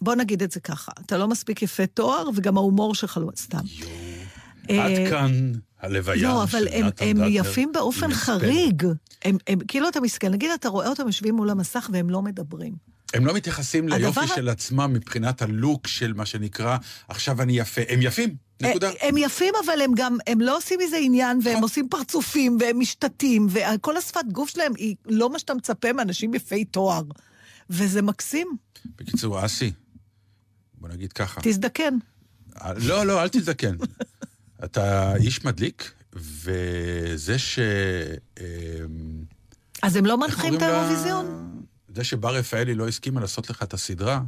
בוא נגיד את זה ככה, אתה לא מספיק יפה תואר, וגם ההומור שלך לא... סתם. אה, עד כאן הלוויה לא, אבל הם, הם. יפים באופן. חריג. הם, הם, כאילו אתה מסכן, נגיד אתה רואה אותם יושבים מול המסך והם לא מדברים. הם לא מתייחסים ליופי הדבר של עצמם מבחינת הלוק של מה שנקרא, עכשיו אני יפה. הם יפים, נקודה. אה, הם יפים, אבל הם גם, הם לא עושים מזה עניין, והם נכון. עושים פרצופים, והם משתתים, וכל השפת גוף שלהם היא לא מה שאתה מצפה מאנשים יפי תואר. וזה מקסים. בקיצור, אסי, בוא נגיד ככה. תזדקן. לא, לא, אל תזדקן. אתה איש מדליק, וזה ש... אמ, אז הם לא מנחים את קוראים לה? האירוויזיון? זה שבר רפאלי לא הסכימה לעשות לך את הסדרה.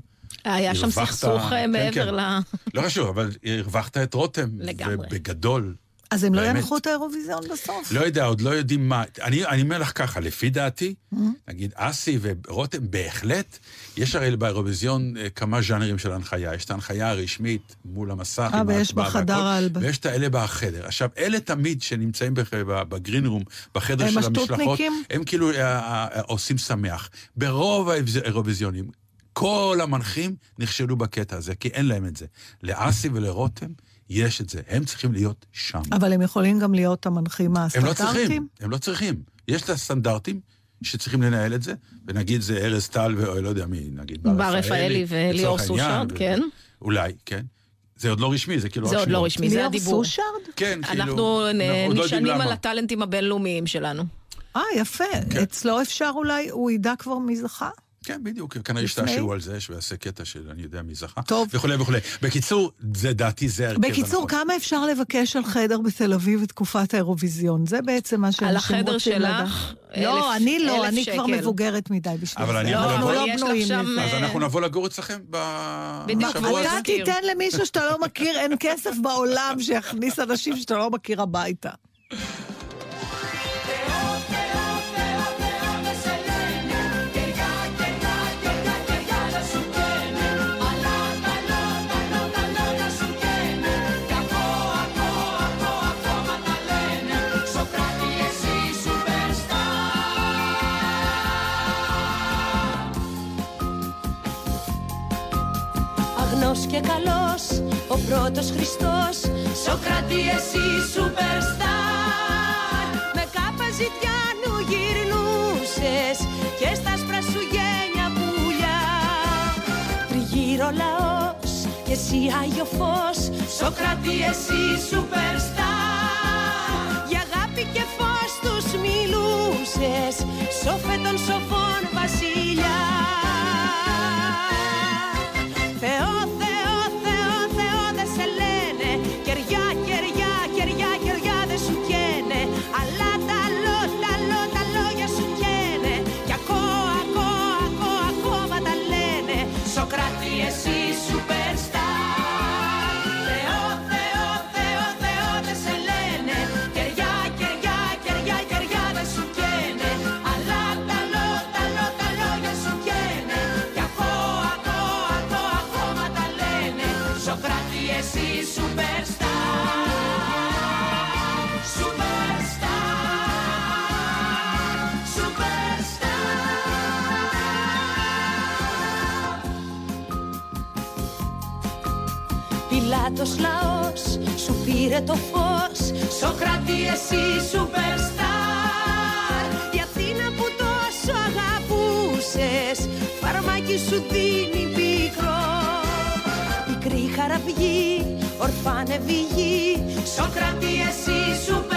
היה שם סכסוך אה, כן, מעבר כן. ל... לא חשוב, אבל הרווחת את רותם. לגמרי. ובגדול. אז הם לא באמת. ינחו את האירוויזיון בסוף? לא יודע, עוד לא יודעים מה. אני, אני אומר לך ככה, לפי דעתי, Mm-hmm. נגיד אסי ורותם, בהחלט, יש הרי באירוויזיון אה, כמה ז'אנרים של הנחיה. יש את ההנחיה הרשמית מול המסך, אה, ויש בחדר ההלבשה. ויש את האלה בחדר. עכשיו, אלה תמיד שנמצאים בגרין רום, בחדר של המשלחות? הם כאילו אה, אה, עושים שמח. ברוב האירוויזיונים, כל המנחים נכשלו בקטע הזה, כי אין להם את זה. לאסי ולרותם יש את זה, הם צריכים להיות שם. אבל הם יכולים גם להיות המנחים הם לא צריכים? הם לא צריכים. יש את הסטנדרטים שצריכים לנהל את זה, ונגיד זה ארז טל ואו לא יודע מי, נגיד בר רפאלי וליאור סושרד, כן. אולי, כן. זה עוד לא רשמי, זה כאילו זה עוד לא. רשמי, זה ליאור הדיבור. סושרד? כן, כאילו... אנחנו לא נשענים. על הטאלנטים הבינלאומיים שלנו. אה, יפה. כן. אצלו אפשר אולי, הוא ידע כבר מי זכה? כן, בדיוק, כנראה? ישתעשעו על זה, שיעשה קטע של אני יודע מי זכה. טוב. וכולי וכולי. בקיצור, זה דעתי, זה ההרכב בקיצור, הנכון. כמה אפשר לבקש על חדר בתל אביב בתקופת האירוויזיון? זה בעצם מה שאנשים על רוצים לדעת. החדר שלך, לא, אלף- אני לא, אלף אני כבר שקל. מבוגרת מדי בשביל אבל זה. אני יכול אנחנו לבוא- לא בנויים לזה. אז אנחנו נבוא לגור אצלכם בשבוע הזה? אתה תיתן למישהו שאתה לא מכיר, אין כסף בעולם שיכניס אנשים שאתה לא מכיר הביתה. Πρώτος Χριστός. Σοκράτη εσύ superstar. Με κάπα ζητιάνου γυρνούσες Και στα σπρα σου γένια πουλιά. Τριγύρω λαός και εσύ Άγιο Φως. Σοκράτη εσύ superstar. Για αγάπη και φως τους μιλούσες. Σοφέ των σοφών βασιλιά Πιλάτος λαός σου πήρε το φως. Σοκράτη εσύ superstar. Η Αθήνα που τόσο αγαπούσες Φαρμάκι σου δίνει πικρό Πικρή χαραυγή, ορφάνευη γη. Σοκράτη εσύ superstar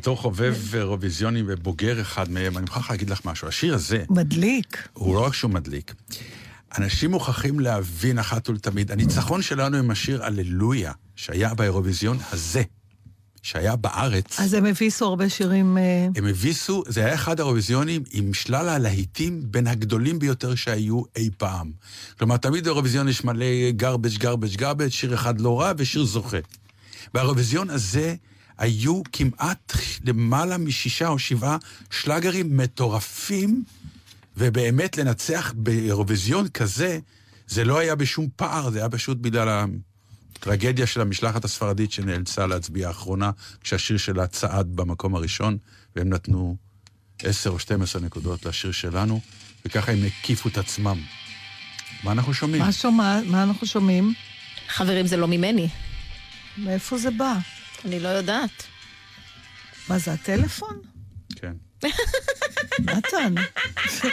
בתור חובב אירוויזיונים ובוגר אחד מהם, אני מוכרח להגיד לך משהו. השיר הזה, מדליק. הוא לא רק שהוא מדליק. אנשים מוכרחים להבין אחת ולתמיד, הניצחון שלנו עם השיר הללויה, שהיה באירוויזיון הזה, שהיה בארץ, אז הם הביסו הרבה שירים... אה, הם הביסו, זה היה אחד האירוויזיונים עם שלל הלהיטים בין הגדולים ביותר שהיו אי פעם. כלומר, תמיד באירוויזיון יש מלא גרבג' גרבג' גרבג', שיר אחד לא רע ושיר זוכה. באירוויזיון הזה היו כמעט למעלה משישה או שבעה שלאגרים מטורפים, ובאמת לנצח באירוויזיון כזה, זה לא היה בשום פער, זה היה פשוט בגלל הטרגדיה של המשלחת הספרדית שנאלצה להצביע האחרונה, כשהשיר שלה צעד במקום הראשון, והם נתנו עשר או 12 נקודות לשיר שלנו, וככה הם הקיפו את עצמם. מה אנחנו שומעים? מה שומע, מה אנחנו שומעים? חברים, זה לא ממני. מאיפה זה בא? אני לא יודעת. מה זה, הטלפון? כן. נתן,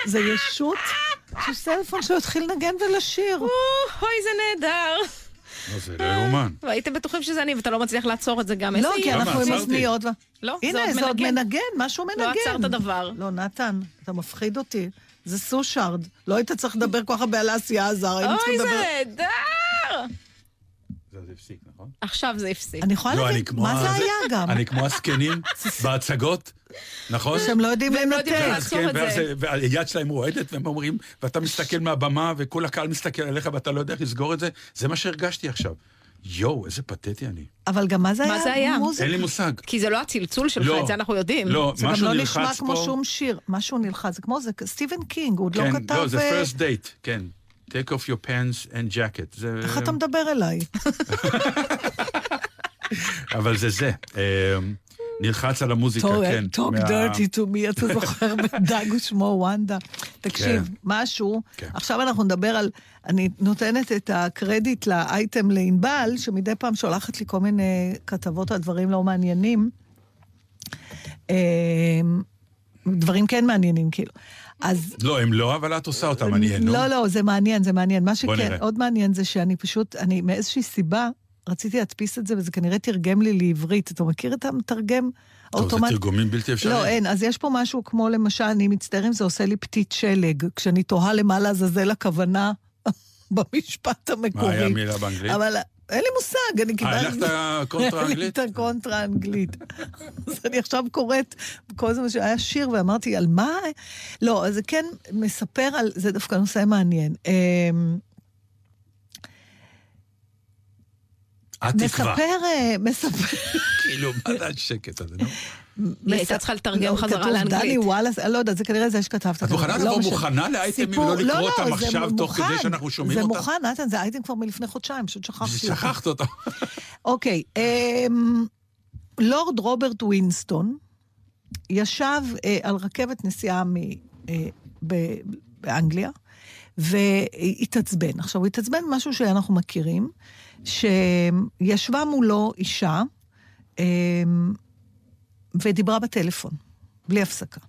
זה ישות שיש טלפון שיתחיל לנגן ולשיר. אוי, זה נהדר. לא, זה לא יאומן. והייתם בטוחים שזה אני, ואתה לא מצליח לעצור את זה גם. לא, כי. אנחנו עם. אוזניות. לא, הנה, זה עוד מנגן, משהו מנגן. לא עצרת דבר. לא, נתן, אתה מפחיד אותי. זה סושארד. לא היית צריך לדבר כל כך הרבה על העשייה הזר, היינו אוי, צריכים זה לדבר... נהדר! זה זה הפסיק, נכון? עכשיו זה הפסיק. אני יכולה לא, להבין, כמו מה זה היה גם? אני כמו הזקנים בהצגות, נכון? שהם לא יודעים לא לנתק. לעצור כן. והיד שלהם רועדת, והם אומרים, ואתה מסתכל מהבמה, וכל הקהל מסתכל עליך, ואתה לא יודע איך לסגור את זה, זה מה שהרגשתי עכשיו. יואו, איזה פתטי אני. אבל גם מה זה היה? מה זה היה? אין לי מושג. כי זה לא הצלצול שלך, לא. את זה אנחנו יודעים. לא, זה גם משהו לא נלחץ נשמע פה. כמו שום שיר. משהו נלחץ, זה כמו זה, סטיבן קינג, הוא עוד כן, לא כתב... לא, זה אה, first date, כן. Take off your pants and jacket. זה... איך אתה מדבר אליי? אבל זה זה. אה, נלחץ על המוזיקה, כן. טוק מה- דרטי טו מי, אתה זוכר בדג ושמו וונדה. תקשיב, כן. משהו, כן. עכשיו אנחנו נדבר על, אני נותנת את הקרדיט לאייטם לענבל, שמדי פעם שולחת לי כל מיני כתבות על דברים לא מעניינים. אה, דברים כן מעניינים, כאילו. אז לא, הם לא, אבל את עושה אותם, מעניין, נו. לא, לא, זה מעניין, זה מעניין. מה שכן. עוד מעניין זה שאני פשוט, אני מאיזושהי סיבה רציתי להדפיס את זה, וזה כנראה תרגם לי לעברית. אתה מכיר את המתרגם טוב, זה? תרגומים בלתי אפשריים. לא, אין. אז יש פה משהו כמו למשל, אני מצטער אם זה עושה לי פתית שלג, כשאני תוהה למה לעזאזל הכוונה במשפט מה המקורי. היה המילה באנגלית? אבל אין לי מושג, אני אה, קיבלתי... אין לי האנגלית? את הקונטרה האנגלית. אז אני עכשיו קוראת כל הזמן שהיה שיר, ואמרתי, על מה? לא, אז זה כן מספר על... זה דווקא נושא מעניין. אמ, את תקבע. מספר, אה, מספר... כאילו, מה זה השקט הזה, נו? היא הייתה צריכה לתרגם לא, חזרה כתוב לאנגלית. דני וואלאס, אני לא יודעת, זה כנראה זה שכתבת. את מוכנה לא לבוא. מוכנה לאייטמים ולא לקרוא לא, אותם לא, זה עכשיו תוך כדי. שאנחנו שומעים זה אותם? מוכן, נתן, זה אייטם כבר מלפני חודשיים, פשוט שכחתי. שכחת אותו. אוקיי, אמ, לורד רוברט ווינסטון ישב אה, על רכבת נסיעה מ, אה, ב, באנגליה, והתעצבן. עכשיו, הוא התעצבן משהו שאנחנו מכירים, שישבה מולו אישה, אמ, ודיברה בטלפון, בלי הפסקה.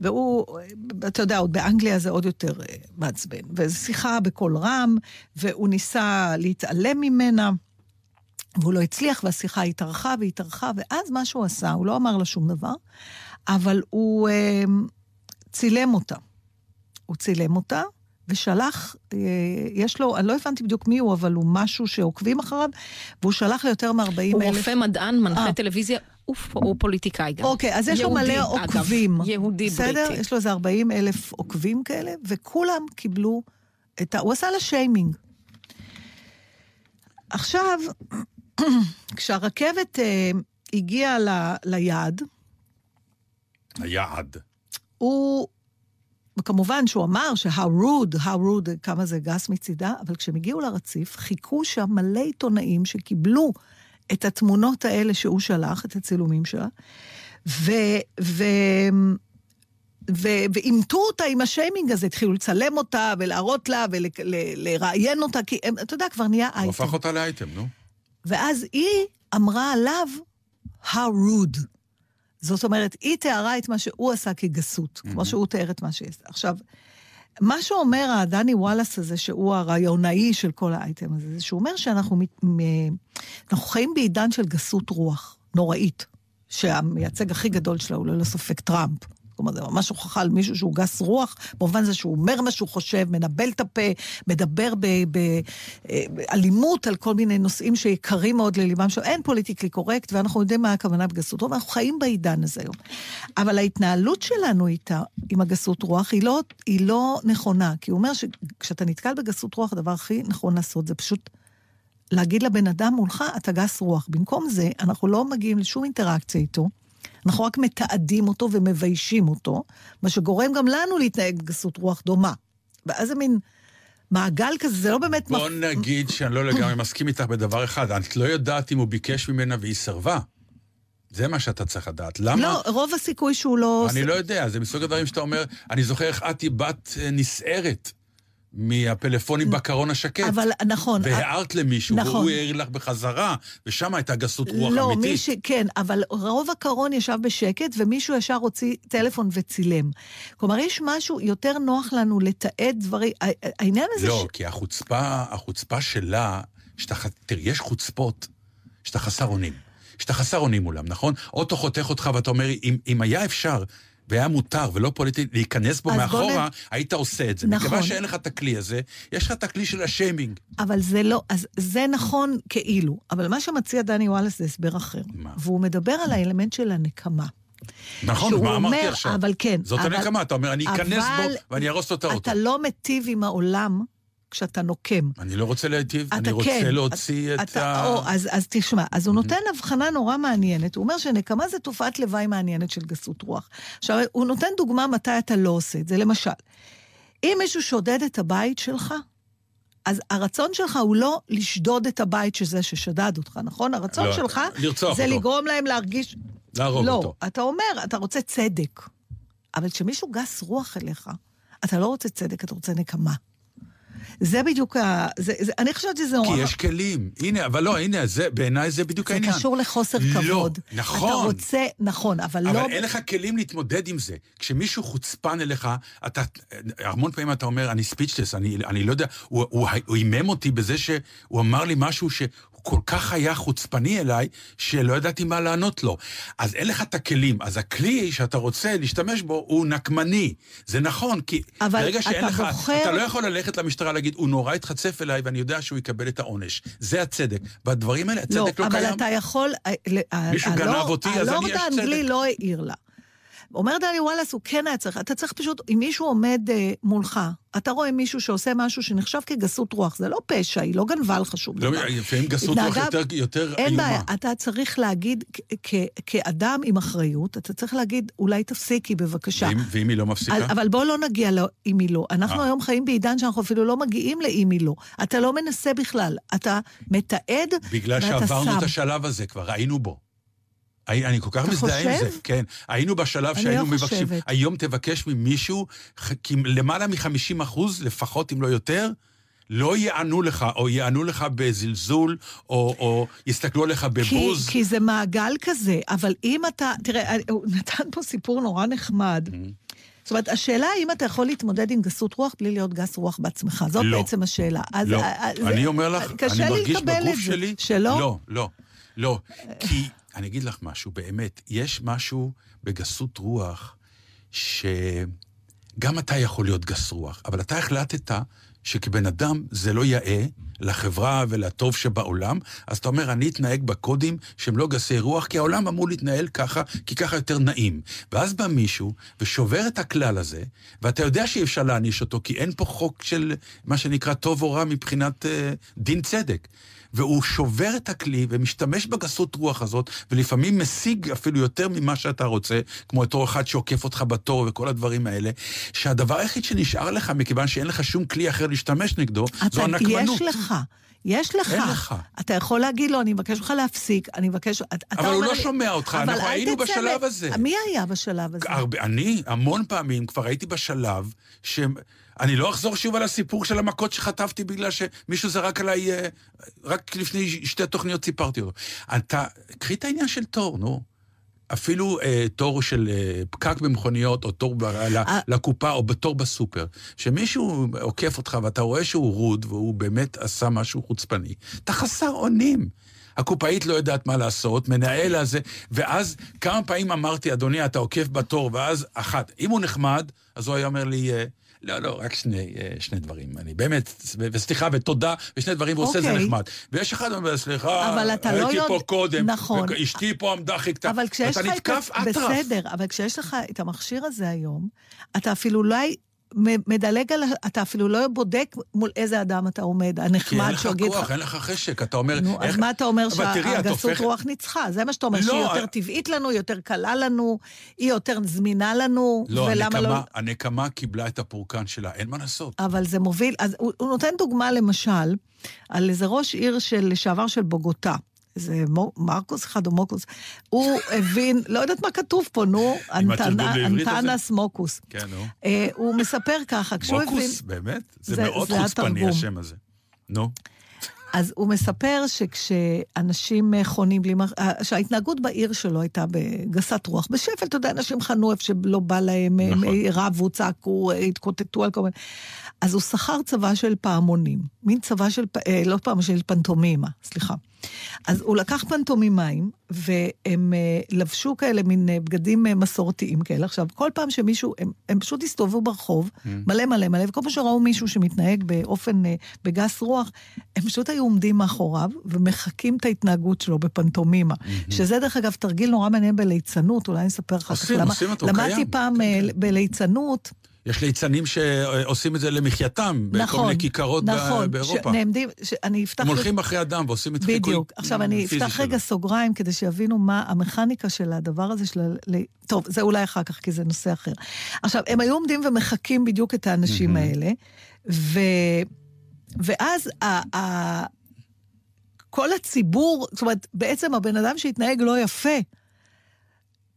והוא, אתה יודע, עוד באנגליה זה עוד יותר אה, מעצבן. וזו שיחה בקול רם, והוא ניסה להתעלם ממנה, והוא לא הצליח, והשיחה התארכה והתארכה, ואז מה שהוא עשה, הוא לא אמר לה שום דבר, אבל הוא אה, צילם אותה. הוא צילם אותה, ושלח, אה, יש לו, אני לא הבנתי בדיוק מי הוא, אבל הוא משהו שעוקבים אחריו, והוא שלח ליותר מ-40 הוא אלף... רופא מדען, מנחה אה. טלוויזיה, הוא פוליטיקאי גם. אוקיי, אז יש לו יהודי, מלא אגב. עוקבים. יהודי בסדר? בריטי. יש לו איזה 40 אלף עוקבים כאלה, וכולם קיבלו את ה... הוא עשה לה שיימינג. עכשיו, כשהרכבת אה, הגיעה ל, ליעד, היעד. הוא... וכמובן שהוא אמר ש-how rude, how rude, כמה זה גס מצידה, אבל כשהם הגיעו לרציף, חיכו שם מלא עיתונאים שקיבלו את התמונות האלה שהוא שלח, את הצילומים שלה, ו... ו... ואימתו אותה עם השיימינג הזה, התחילו לצלם אותה ולהראות לה ולראיין אותה, כי הם, אתה יודע, כבר נהיה הוא אייטם. הפך אותה לאייטם, נו. ואז היא אמרה עליו, how rude. זאת אומרת, היא תיארה את מה שהוא עשה כגסות, כמו שהוא תיאר את מה שהיא עשתה. עכשיו, מה שאומר הדני וואלאס הזה, שהוא הרעיונאי של כל האייטם הזה, זה שהוא אומר שאנחנו אנחנו חיים בעידן של גסות רוח, נוראית, שהמייצג הכי גדול שלה הוא ללא ספק טראמפ. כלומר, זה ממש הוכחה על מישהו שהוא גס רוח, במובן זה שהוא אומר מה שהוא חושב, מנבל את הפה, מדבר באלימות על כל מיני נושאים שיקרים מאוד לליבם שלו. אין politically correct, ואנחנו יודעים מה הכוונה בגסות רוח, ואנחנו חיים בעידן הזה היום. אבל ההתנהלות שלנו איתה, עם הגסות רוח, היא לא, היא לא נכונה. כי הוא אומר שכשאתה נתקל בגסות רוח, הדבר הכי נכון לעשות זה פשוט להגיד לבן אדם מולך, אתה גס רוח. במקום זה, אנחנו לא מגיעים לשום אינטראקציה איתו. אנחנו רק מתעדים אותו ומביישים אותו, מה שגורם גם לנו להתנהג בגסות רוח דומה. ואז זה מין מעגל כזה, זה לא באמת... בוא מפ- נגיד שאני לא לגמרי מסכים איתך בדבר אחד. את לא יודעת אם הוא ביקש ממנה והיא סירבה. זה מה שאתה צריך לדעת. למה? לא, רוב הסיכוי שהוא לא... אני לא יודע, זה מסוג הדברים שאתה אומר, אני זוכר איך את היא בת אה, נסערת מהפלאפונים בקרון השקט. אבל נכון. והערת למישהו, נכון. והוא העיר לך בחזרה, ושם הייתה גסות רוח לא, אמיתית. מי ש... כן, אבל רוב הקרון ישב בשקט, ומישהו ישר הוציא טלפון וצילם. כלומר, יש משהו יותר נוח לנו לתעד דברים... העניין הזה... לא, ש... כי החוצפה, החוצפה שלה, שאתה, תראי, יש חוצפות שאתה חסר אונים. שאתה חסר אונים מולם, נכון? אוטו חותך אותך ואתה אומר, אם, אם היה אפשר והיה מותר ולא פוליטי להיכנס בו מאחורה, נ- היית עושה את זה. נכון. מכיוון שאין לך את הכלי הזה, יש לך את הכלי של השיימינג. אבל זה לא... אז זה נכון כאילו, אבל מה שמציע דני וואלאס זה הסבר אחר. מה? והוא מדבר על האלמנט של הנקמה. נכון, מה אמרתי אומר, עכשיו? אבל כן, זאת אבל- הנקמה, אתה אומר, אני אכנס אבל בו ואני אהרוס לו את האוטו. אתה לא מיטיב עם העולם כשאתה נוקם. אני לא רוצה להיטיב, אני רוצה כן, להוציא את אתה, ה... או, אז, אז תשמע, אז הוא נותן הבחנה נורא מעניינת. הוא אומר שנקמה זה תופעת לוואי מעניינת של גסות רוח. עכשיו, הוא נותן דוגמה מתי אתה לא עושה את זה. למשל, אם מישהו שודד את הבית שלך, אז הרצון שלך הוא לא לשדוד את הבית של זה ששדד אותך, נכון? הרצון לא, שלך זה אותו. לגרום להם להרגיש... להרוג לא, אותו. אתה אומר, אתה רוצה צדק. אבל כשמישהו גס רוח אליך, אתה לא רוצה צדק, אתה רוצה נקמה. זה בדיוק ה... זה, זה, אני חושבת שזה כי. יש כלים. הנה, אבל לא, הנה, זה, בעיניי זה בדיוק זה העניין. קשור לחוסר לא, כבוד. נכון. אתה רוצה, נכון, אבל, אבל לא... אין לך כלים להתמודד עם זה. כשמישהו חוצפן אליך, אתה, המון פעמים אתה אומר, אני ספיצ'לס, אני, אני לא יודע, הוא, הימם אותי בזה שהוא אמר לי משהו שהוא כל כך היה חוצפני אליי, שלא ידעתי מה לענות לו. אז אין לך את הכלים. אז הכלי שאתה רוצה להשתמש בו הוא נקמני. זה נכון, כי אבל ברגע שאין אתה לך... בוחר- אתה לא יכול ללכת למשטרה להגיד, הוא נורא התחצף אליי ואני יודע שהוא יקבל את העונש. זה הצדק. בדברים האלה הצדק לא, לא, קיים. אבל אתה יכול... אה, ל- מישהו גנב אותי, אז אני- יש הלורד האנגלי צדק. לא העיר לה. אומר דני וואלאס, הוא כן היה צריך, אתה צריך פשוט, אם מישהו עומד אה, מולך, אתה רואה מישהו שעושה משהו שנחשב כגסות רוח, זה לא פשע, היא לא גנבה לך שום לא, דבר. לפעמים גסות רוח יותר, יותר אין איומה. בעיה, אתה צריך להגיד, כ- כאדם עם אחריות, אתה צריך להגיד, אולי תפסיקי בבקשה. ואם, ואם היא לא מפסיקה? אבל, אבל בוא לא נגיע לאם היא לא. אנחנו אה. היום חיים בעידן שאנחנו אפילו לא מגיעים לאם היא לא. אתה לא מנסה בכלל, אתה מתעד בגלל ואתה שעברנו שם. את השלב הזה כבר, היינו בו. אני כל כך מזדהה עם? זה. כן. היינו בשלב שהיינו לא מבקשים, חושבת. היום תבקש ממישהו, כי למעלה מ-50 אחוז, לפחות אם לא יותר, לא יענו לך, או יענו לך בזלזול, או, או יסתכלו עליך כי, בבוז. כי זה מעגל כזה, אבל אם אתה... תראה, הוא נתן פה סיפור נורא נחמד. Mm-hmm. זאת אומרת, השאלה האם אתה יכול להתמודד עם גסות רוח בלי להיות גס רוח בעצמך, זאת לא. בעצם השאלה. אז, לא. אה, זה- אני אומר לך, אני מרגיש בגוף. שלי... שלא? לא, לא, לא. כי, אני אגיד לך משהו, באמת, יש משהו בגסות רוח, שגם אתה יכול להיות גס רוח, אבל אתה החלטת שכבן אדם זה לא יאה לחברה ולטוב שבעולם, אז אתה אומר, אני אתנהג בקודים שהם לא גסי רוח, כי העולם אמור להתנהל ככה, כי ככה יותר נעים. ואז בא מישהו ושובר את הכלל הזה, ואתה יודע שאי אפשר להעניש אותו, כי אין פה חוק של מה שנקרא טוב או רע מבחינת אה, דין צדק. והוא שובר את הכלי ומשתמש בגסות רוח הזאת, ולפעמים משיג אפילו יותר ממה שאתה רוצה, כמו אותו אחד שעוקף אותך בתור וכל הדברים האלה, שהדבר היחיד שנשאר לך, מכיוון שאין לך שום כלי אחר להשתמש נגדו, זו הנקמנות. יש לך. יש לך. אין לך. אתה יכול להגיד לו, אני מבקש ממך להפסיק, אני מבקש... אבל הוא לא לי- שומע אותך, אנחנו היינו בשלב הזה. מי היה בשלב הזה? הרבה, אני, המון פעמים, כבר הייתי בשלב ש... אני לא אחזור שוב על הסיפור של המכות שחטפתי בגלל שמישהו זרק עליי, אה, רק לפני שתי תוכניות סיפרתי אותו. אתה, קחי את העניין של תור, נו. אפילו אה, תור של אה, פקק במכוניות, או תור ב, ל, אה. לקופה, או בתור בסופר. שמישהו עוקף אותך ואתה רואה שהוא רוד, והוא באמת עשה משהו חוצפני, אתה חסר אונים. הקופאית לא יודעת מה לעשות, מנהל הזה, ואז כמה פעמים אמרתי, אדוני, אתה עוקף בתור, ואז אחת. אם הוא נחמד, אז הוא היה אומר לי, אה, לא, לא, רק שני, אה, שני דברים. אני באמת, וסליחה ותודה, ושני דברים, והוא עושה את זה אוקיי. נחמד. ויש אחד אומר, סליחה, אבל אתה לא הייתי פה קודם, נכון. ואשתי פה עמדה חיכתה, אבל כשיש לך את... נתקף ה- אטרף. בסדר, אבל כשיש לך את המכשיר הזה היום, אתה אפילו אולי מ- מדלג על... אתה אפילו לא בודק מול איזה אדם אתה עומד, כי אין הנחמד לך שיגיד כוח, לך... אין לך חשק, אתה אומר... נו, אז איך- מה אתה אומר שהגסות הופכת- רוח ניצחה? זה מה שאתה אומר, לא, שהיא יותר אה- טבעית לנו, יותר קלה לנו, היא יותר זמינה לנו, לא, ולמה הנקמה, לא... הנקמה קיבלה את הפורקן שלה, אין מה לעשות. אבל זה מוביל, אז הוא, הוא נותן דוגמה למשל, על איזה ראש עיר של לשעבר של בוגוטה. איזה מרקוס אחד או מוקוס, הוא הבין, לא יודעת מה כתוב פה, נו? אנטנס מוקוס. כן, נו. אה, הוא מספר ככה, כשהוא הבין... מוקוס, באמת? זה מאוד חוצפני. השם הזה. נו. אז הוא מספר שכשאנשים חונים בלי... אה, שההתנהגות בעיר שלו הייתה בגסת רוח. בשפל, אתה יודע, אנשים חנו איפה שלא בא להם, הם נכון. רבו, צעקו, התקוטטו על כל מיני... אז הוא שכר צבא של פעמונים, מין צבא של, אה, לא פעם, של פנטומימה, סליחה. אז הוא לקח פנטומימיים, והם אה, לבשו כאלה מין אה, בגדים אה, מסורתיים כאלה. עכשיו, כל פעם שמישהו, הם, הם פשוט הסתובבו ברחוב, מלא מלא מלא, וכל פעם שראו מישהו שמתנהג באופן, אה, בגס רוח, הם פשוט היו עומדים מאחוריו ומחקים את ההתנהגות שלו בפנטומימה. שזה דרך אגב תרגיל נורא מעניין בליצנות, אולי אני אספר אחר כך עושים, למה. עושים אותו, למדתי קיים. פעם כן, כן. בליצנות, יש ליצנים שעושים את זה למחייתם, בכל נכון, מיני כיכרות ב- נכון, באירופה. שנעמדים, אני אפתח... הם הולכים אחרי אדם ועושים את חיקוי בדיוק. עכשיו, אני אפתח. רגע סוגריים כדי שיבינו מה המכניקה של הדבר הזה של ה... טוב, זה אולי אחר כך, כי זה נושא אחר. עכשיו, הם היו עומדים ומחקים בדיוק את האנשים האלה, ו... ואז ה... ה... כל הציבור, זאת אומרת, בעצם הבן אדם שהתנהג לא יפה,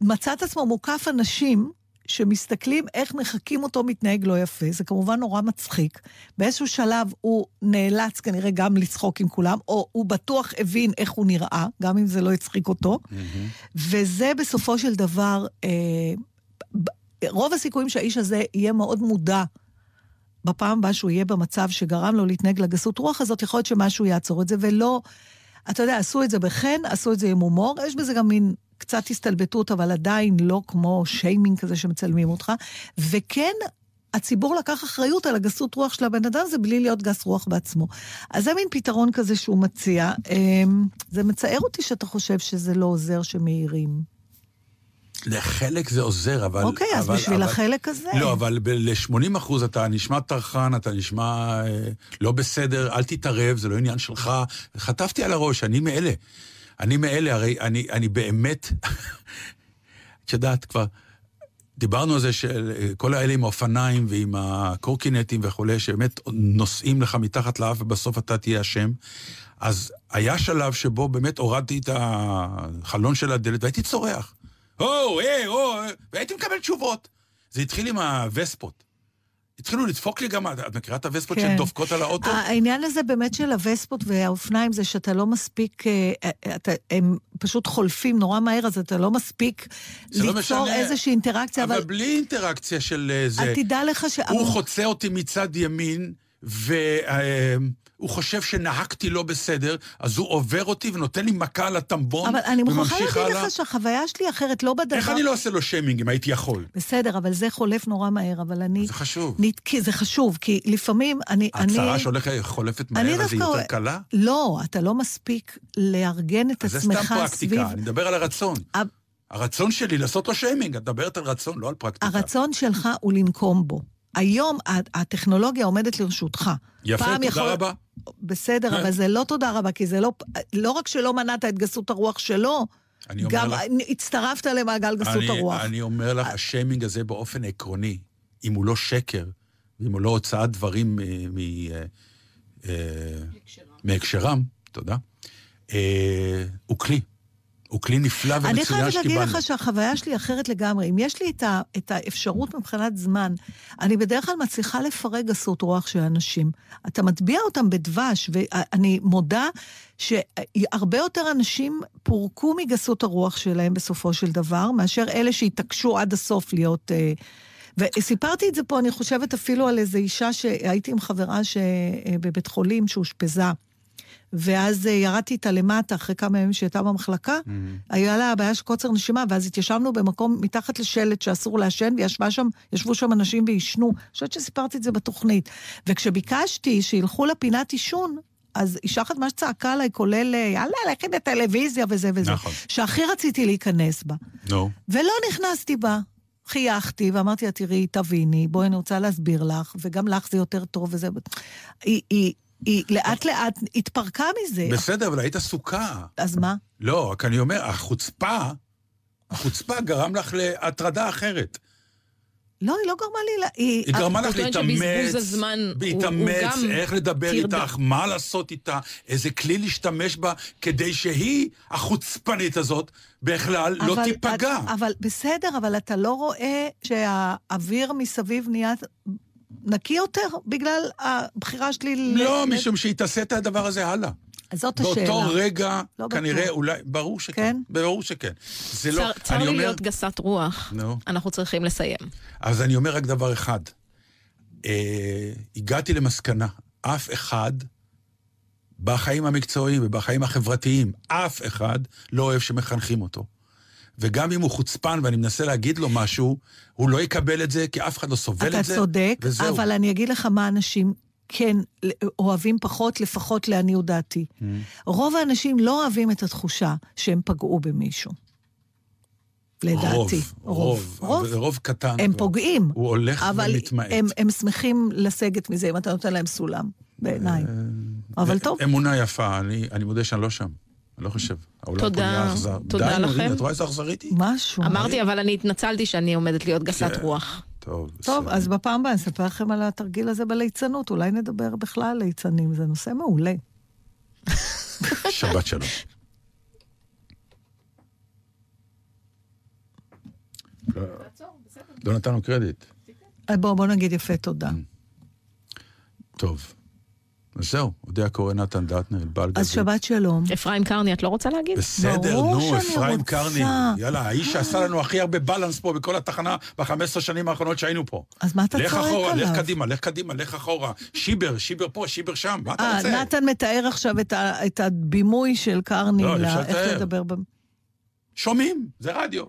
מצא את עצמו מוקף אנשים שמסתכלים איך מחקים אותו מתנהג לא יפה. זה כמובן נורא מצחיק. באיזשהו שלב הוא נאלץ כנראה גם לצחוק עם כולם, או הוא בטוח הבין איך הוא נראה, גם אם זה לא הצחיק אותו. וזה בסופו של דבר, אה, רוב הסיכויים שהאיש הזה יהיה מאוד מודע בפעם הבאה שהוא יהיה במצב שגרם לו להתנהג לגסות רוח הזאת, יכול להיות שמשהו יעצור את זה, ולא... אתה יודע, עשו את זה בחן, עשו את זה עם הומור, יש בזה גם מין קצת הסתלבטות, אבל עדיין לא כמו שיימינג כזה שמצלמים אותך. וכן, הציבור לקח אחריות על הגסות רוח של הבן אדם הזה בלי להיות גס רוח בעצמו. אז זה מין פתרון כזה שהוא מציע. אמ, זה מצער אותי שאתה חושב שזה לא עוזר שמעירים. לחלק זה עוזר, אבל... אוקיי, אז אבל- בשביל אבל- החלק הזה... לא, אבל ל-80 אחוז אתה נשמע טרחן, אתה נשמע אה, לא בסדר, אל תתערב, זה לא עניין שלך. חטפתי על הראש, אני מאלה. אני מאלה, הרי אני, אני באמת... את יודעת, כבר... דיברנו על זה של כל האלה עם האופניים ועם הקורקינטים וכולי, שבאמת נוסעים לך מתחת לאף ובסוף אתה תהיה אשם. אז היה שלב שבו באמת הורדתי את החלון של הדלת והייתי צורח. או, אה, או, אה, והייתי מקבל תשובות. זה התחיל עם הווספות. התחילו לדפוק לי גם, את מכירה את הווספות כן. שדופקות על האוטו? העניין הזה באמת של הווספות והאופניים זה שאתה לא מספיק, אה, אה, אתה, הם פשוט חולפים נורא מהר, אז אתה לא מספיק לא ליצור משנה. איזושהי אינטראקציה, אבל אבל בלי אינטראקציה של אה, זה. תדע לך ש... הוא חוצה אותי מצד ימין, והוא חושב שנהגתי לא בסדר, אז הוא עובר אותי ונותן לי מכה על הטמבון, אבל אני מוכרחה וממשיך להגיד הלאה. לך שהחוויה שלי אחרת, לא בדבר... איך אני לא עושה לו שיימינג אם הייתי יכול? בסדר, אבל זה חולף נורא מהר, אבל אני... זה חשוב. נת... כי זה חשוב, כי לפעמים אני... הצהרה אני... שהולכת חולפת מהר, אז היא יותר קלה? לא, אתה לא מספיק לארגן את אז זה סתם עצמך סביב... פרקטיקה, אני מדבר על הרצון. ה- הרצון שלי לעשות לו שיימינג, את מדברת על רצון, לא על פרקטיקה. הרצון שלך הוא לנקום בו. היום הטכנולוגיה עומדת לרשותך. יפה, תודה יכול- רבה. בסדר, כן. אבל זה לא תודה רבה, כי זה לא... לא רק שלא מנעת את גסות הרוח שלו, אני אומר גם לך- הצטרפת למעגל גסות אני- הרוח. אני אומר לך, השיימינג הזה באופן עקרוני, אם הוא לא שקר, ואם הוא לא הוצאת דברים אה, מ- אה, אה, מהקשרם, תודה, אה, הוא כלי. הוא כלי נפלא אני ומצוין חייבת להגיד שקיבלנו. לך שהחוויה שלי אחרת לגמרי. אם יש לי את, ה, את האפשרות מבחינת זמן, אני בדרך כלל מצליחה לפרק גסות רוח של אנשים. אתה מטביע אותם בדבש, ואני מודה שהרבה יותר אנשים פורקו מגסות הרוח שלהם בסופו של דבר, מאשר אלה שהתעקשו עד הסוף להיות... אה, וסיפרתי את זה פה, אני חושבת אפילו על איזו אישה שהייתי עם חברה. אה, בבית חולים שאושפזה. ואז אה, ירדתי איתה למטה אחרי כמה ימים שהייתה במחלקה, Mm. היה לה בעיה של קוצר נשימה, ואז התיישבנו במקום מתחת לשלט שאסור לעשן, וישבו שם, שם אנשים ועישנו. אני חושבת שסיפרתי את זה בתוכנית. וכשביקשתי שילכו לפינת עישון, אז אישה אחת ממש צעקה עליי, כולל, אה, יאללה, לכי לטלוויזיה וזה וזה. נכון. שהכי רציתי להיכנס בה. נו, ולא נכנסתי בה. חייכתי ואמרתי לה, תראי, תביני, בואי, אני רוצה להסביר לך, וגם לך זה יותר טוב וזה... היא, היא, היא לאט לאט התפרקה מזה. בסדר, אבל היית עסוקה. אז מה? לא, רק אני אומר, החוצפה, החוצפה גרם לך להטרדה אחרת. לא, היא לא גרמה לי... היא... היא גרמה לך להתאמץ, להתאמץ, איך לדבר. איתך, מה לעשות איתה, איזה כלי להשתמש בה, כדי שהיא, החוצפנית הזאת, בכלל לא תיפגע. אבל בסדר, אבל אתה לא רואה שהאוויר מסביב נהיה נקי יותר בגלל הבחירה שלי... ל- לא, ל- משום שהיא תעשה את הדבר הזה הלאה. אז זאת השאלה. באותו רגע, לא בטוח. כנראה, אולי, ברור שכן. כן? ברור שכן. זה לא, צר- צר אני לי אומר, להיות גסת רוח. נו. אנחנו צריכים לסיים. אז אני אומר רק דבר אחד. אה, הגעתי למסקנה, אף אחד בחיים המקצועיים ובחיים החברתיים, אף אחד לא אוהב שמחנכים אותו. וגם אם הוא חוצפן ואני מנסה להגיד לו משהו, הוא לא יקבל את זה, כי אף אחד לא סובל אתה את זה. צודק, וזהו. אבל אני אגיד לך מה אנשים כן אוהבים פחות, לפחות לעניות דעתי. Mm. רוב האנשים לא אוהבים את התחושה שהם פגעו במישהו. לדעתי. רוב, רוב, אבל רוב קטן. הם כבר. פוגעים. הוא הולך אבל ומתמעט. הם, הם שמחים לסגת מזה אם אתה נותן להם סולם, בעיניי. אבל טוב. אמונה יפה, אני, אני מודה שאני לא שם. אני לא חושב. העולם תודה. פה נהיה אכזר. תודה די, לכם. הנה, את רואה איזה אכזרית היא? משהו. אמרתי, אבל אני התנצלתי שאני עומדת להיות גסת. רוח. טוב, טוב. אז בפעם הבאה אני אספר לכם על התרגיל הזה בליצנות. אולי נדבר בכלל על ליצנים, זה נושא מעולה. שבת שלום. לא נתנו קרדיט. אה, בוא, בוא נגיד יפה תודה. טוב. אז זהו, אודיה קורא נתן דטנר, בעל אז שבת שלום. אפרים קרני, את לא רוצה להגיד? בסדר, נו, אפרים רוצה. קרני. יאללה, האיש שעשה לנו הכי הרבה בלנס פה בכל התחנה ב-15 שנים האחרונות שהיינו פה. אז מה אתה לך צועק אחורה, לך עליו? קדימה, לך קדימה, לך אחורה. שיבר, שיבר פה, שיבר שם, מה אתה אה, רוצה? נתן מתאר עכשיו את ה- את הבימוי של קרני, לא, איך. לדבר. שומעים, זה רדיו.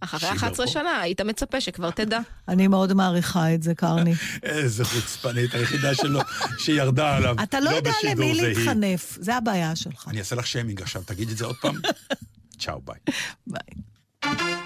אחרי שיבר 11 פה. שנה, היית מצפה שכבר תדע. אני מאוד מעריכה את זה, קרני. איזה חוצפנית, היחידה שלו שירדה עליו. אתה לא יודע בשידור, למי. להתחנף, זה הבעיה שלך. אני אעשה לך שיימינג עכשיו, תגיד את זה עוד פעם. צ'או, ביי. ביי.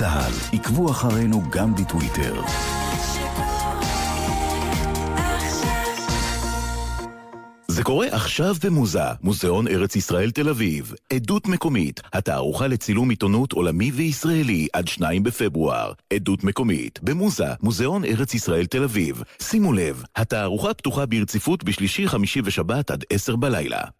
צה"ל, עקבו אחרינו גם בטוויטר. זה קורה עכשיו במוזה, מוזיאון ארץ ישראל תל אביב. עדות מקומית, התערוכה לצילום עיתונות עולמי וישראלי עד 2 בפברואר. עדות מקומית, במוזה, מוזיאון ארץ ישראל תל אביב. שימו לב, התערוכה פתוחה ברציפות בשלישי, חמישי ושבת עד 10 בלילה.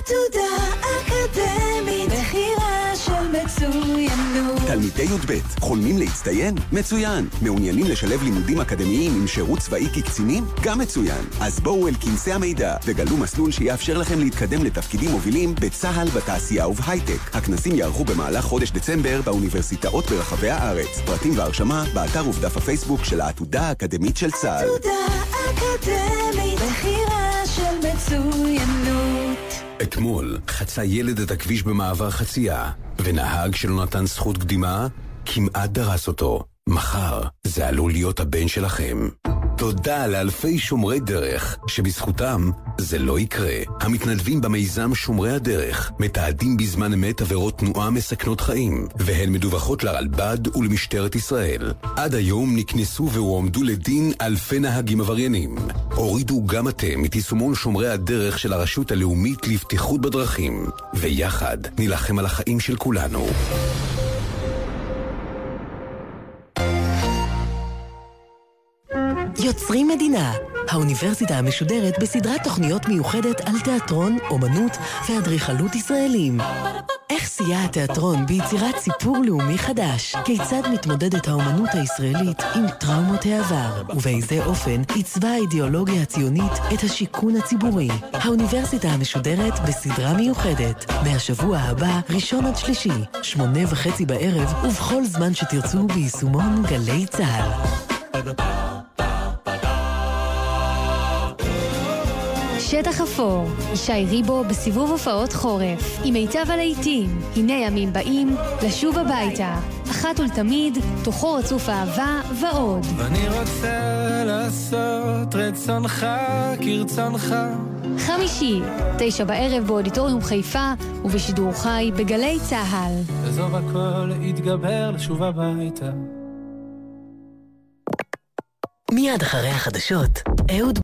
עתודה אקדמית, של מצוינות. תלמידי י"ב, חולמים להצטיין? מצוין. מעוניינים לשלב לימודים אקדמיים עם שירות צבאי כקצינים? גם מצוין. אז בואו אל כנסי המידע וגלו מסלול שיאפשר לכם להתקדם לתפקידים מובילים בצה"ל, בתעשייה ובהייטק. הכנסים יערכו במהלך חודש דצמבר באוניברסיטאות ברחבי הארץ. פרטים והרשמה באתר ובדף הפייסבוק של העתודה האקדמית של צה"ל. עתודה אקדמית, בחירה של מצוינות. אתמול חצה ילד את הכביש במעבר חצייה, ונהג שלא נתן זכות קדימה כמעט דרס אותו. מחר זה עלול להיות הבן שלכם. תודה לאלפי שומרי דרך, שבזכותם זה לא יקרה. המתנדבים במיזם שומרי הדרך מתעדים בזמן אמת עבירות תנועה מסכנות חיים, והן מדווחות לרלב"ד ולמשטרת ישראל. עד היום נקנסו והועמדו לדין אלפי נהגים עבריינים. הורידו גם אתם את יישומון שומרי הדרך של הרשות הלאומית לבטיחות בדרכים, ויחד נילחם על החיים של כולנו. יוצרים מדינה, האוניברסיטה המשודרת בסדרת תוכניות מיוחדת על תיאטרון, אומנות ואדריכלות ישראלים. איך סייע התיאטרון ביצירת סיפור לאומי חדש? כיצד מתמודדת האומנות הישראלית עם טראומות העבר? ובאיזה אופן עיצבה האידיאולוגיה הציונית את השיכון הציבורי? האוניברסיטה המשודרת בסדרה מיוחדת. מהשבוע הבא, ראשון עד שלישי, שמונה וחצי בערב, ובכל זמן שתרצו ביישומון גלי צה"ל. שטח אפור, ישי ריבו בסיבוב הופעות חורף, עם מיטב הלהיטים, הנה ימים באים, לשוב הביתה, אחת ולתמיד, תוכו רצוף אהבה ועוד. ואני רוצה לעשות רצונך כרצונך. חמישי, תשע בערב באודיטוריום חיפה, ובשידור חי בגלי צה"ל. עזוב הכל, התגבר לשוב הביתה. מיד אחרי החדשות, אהוד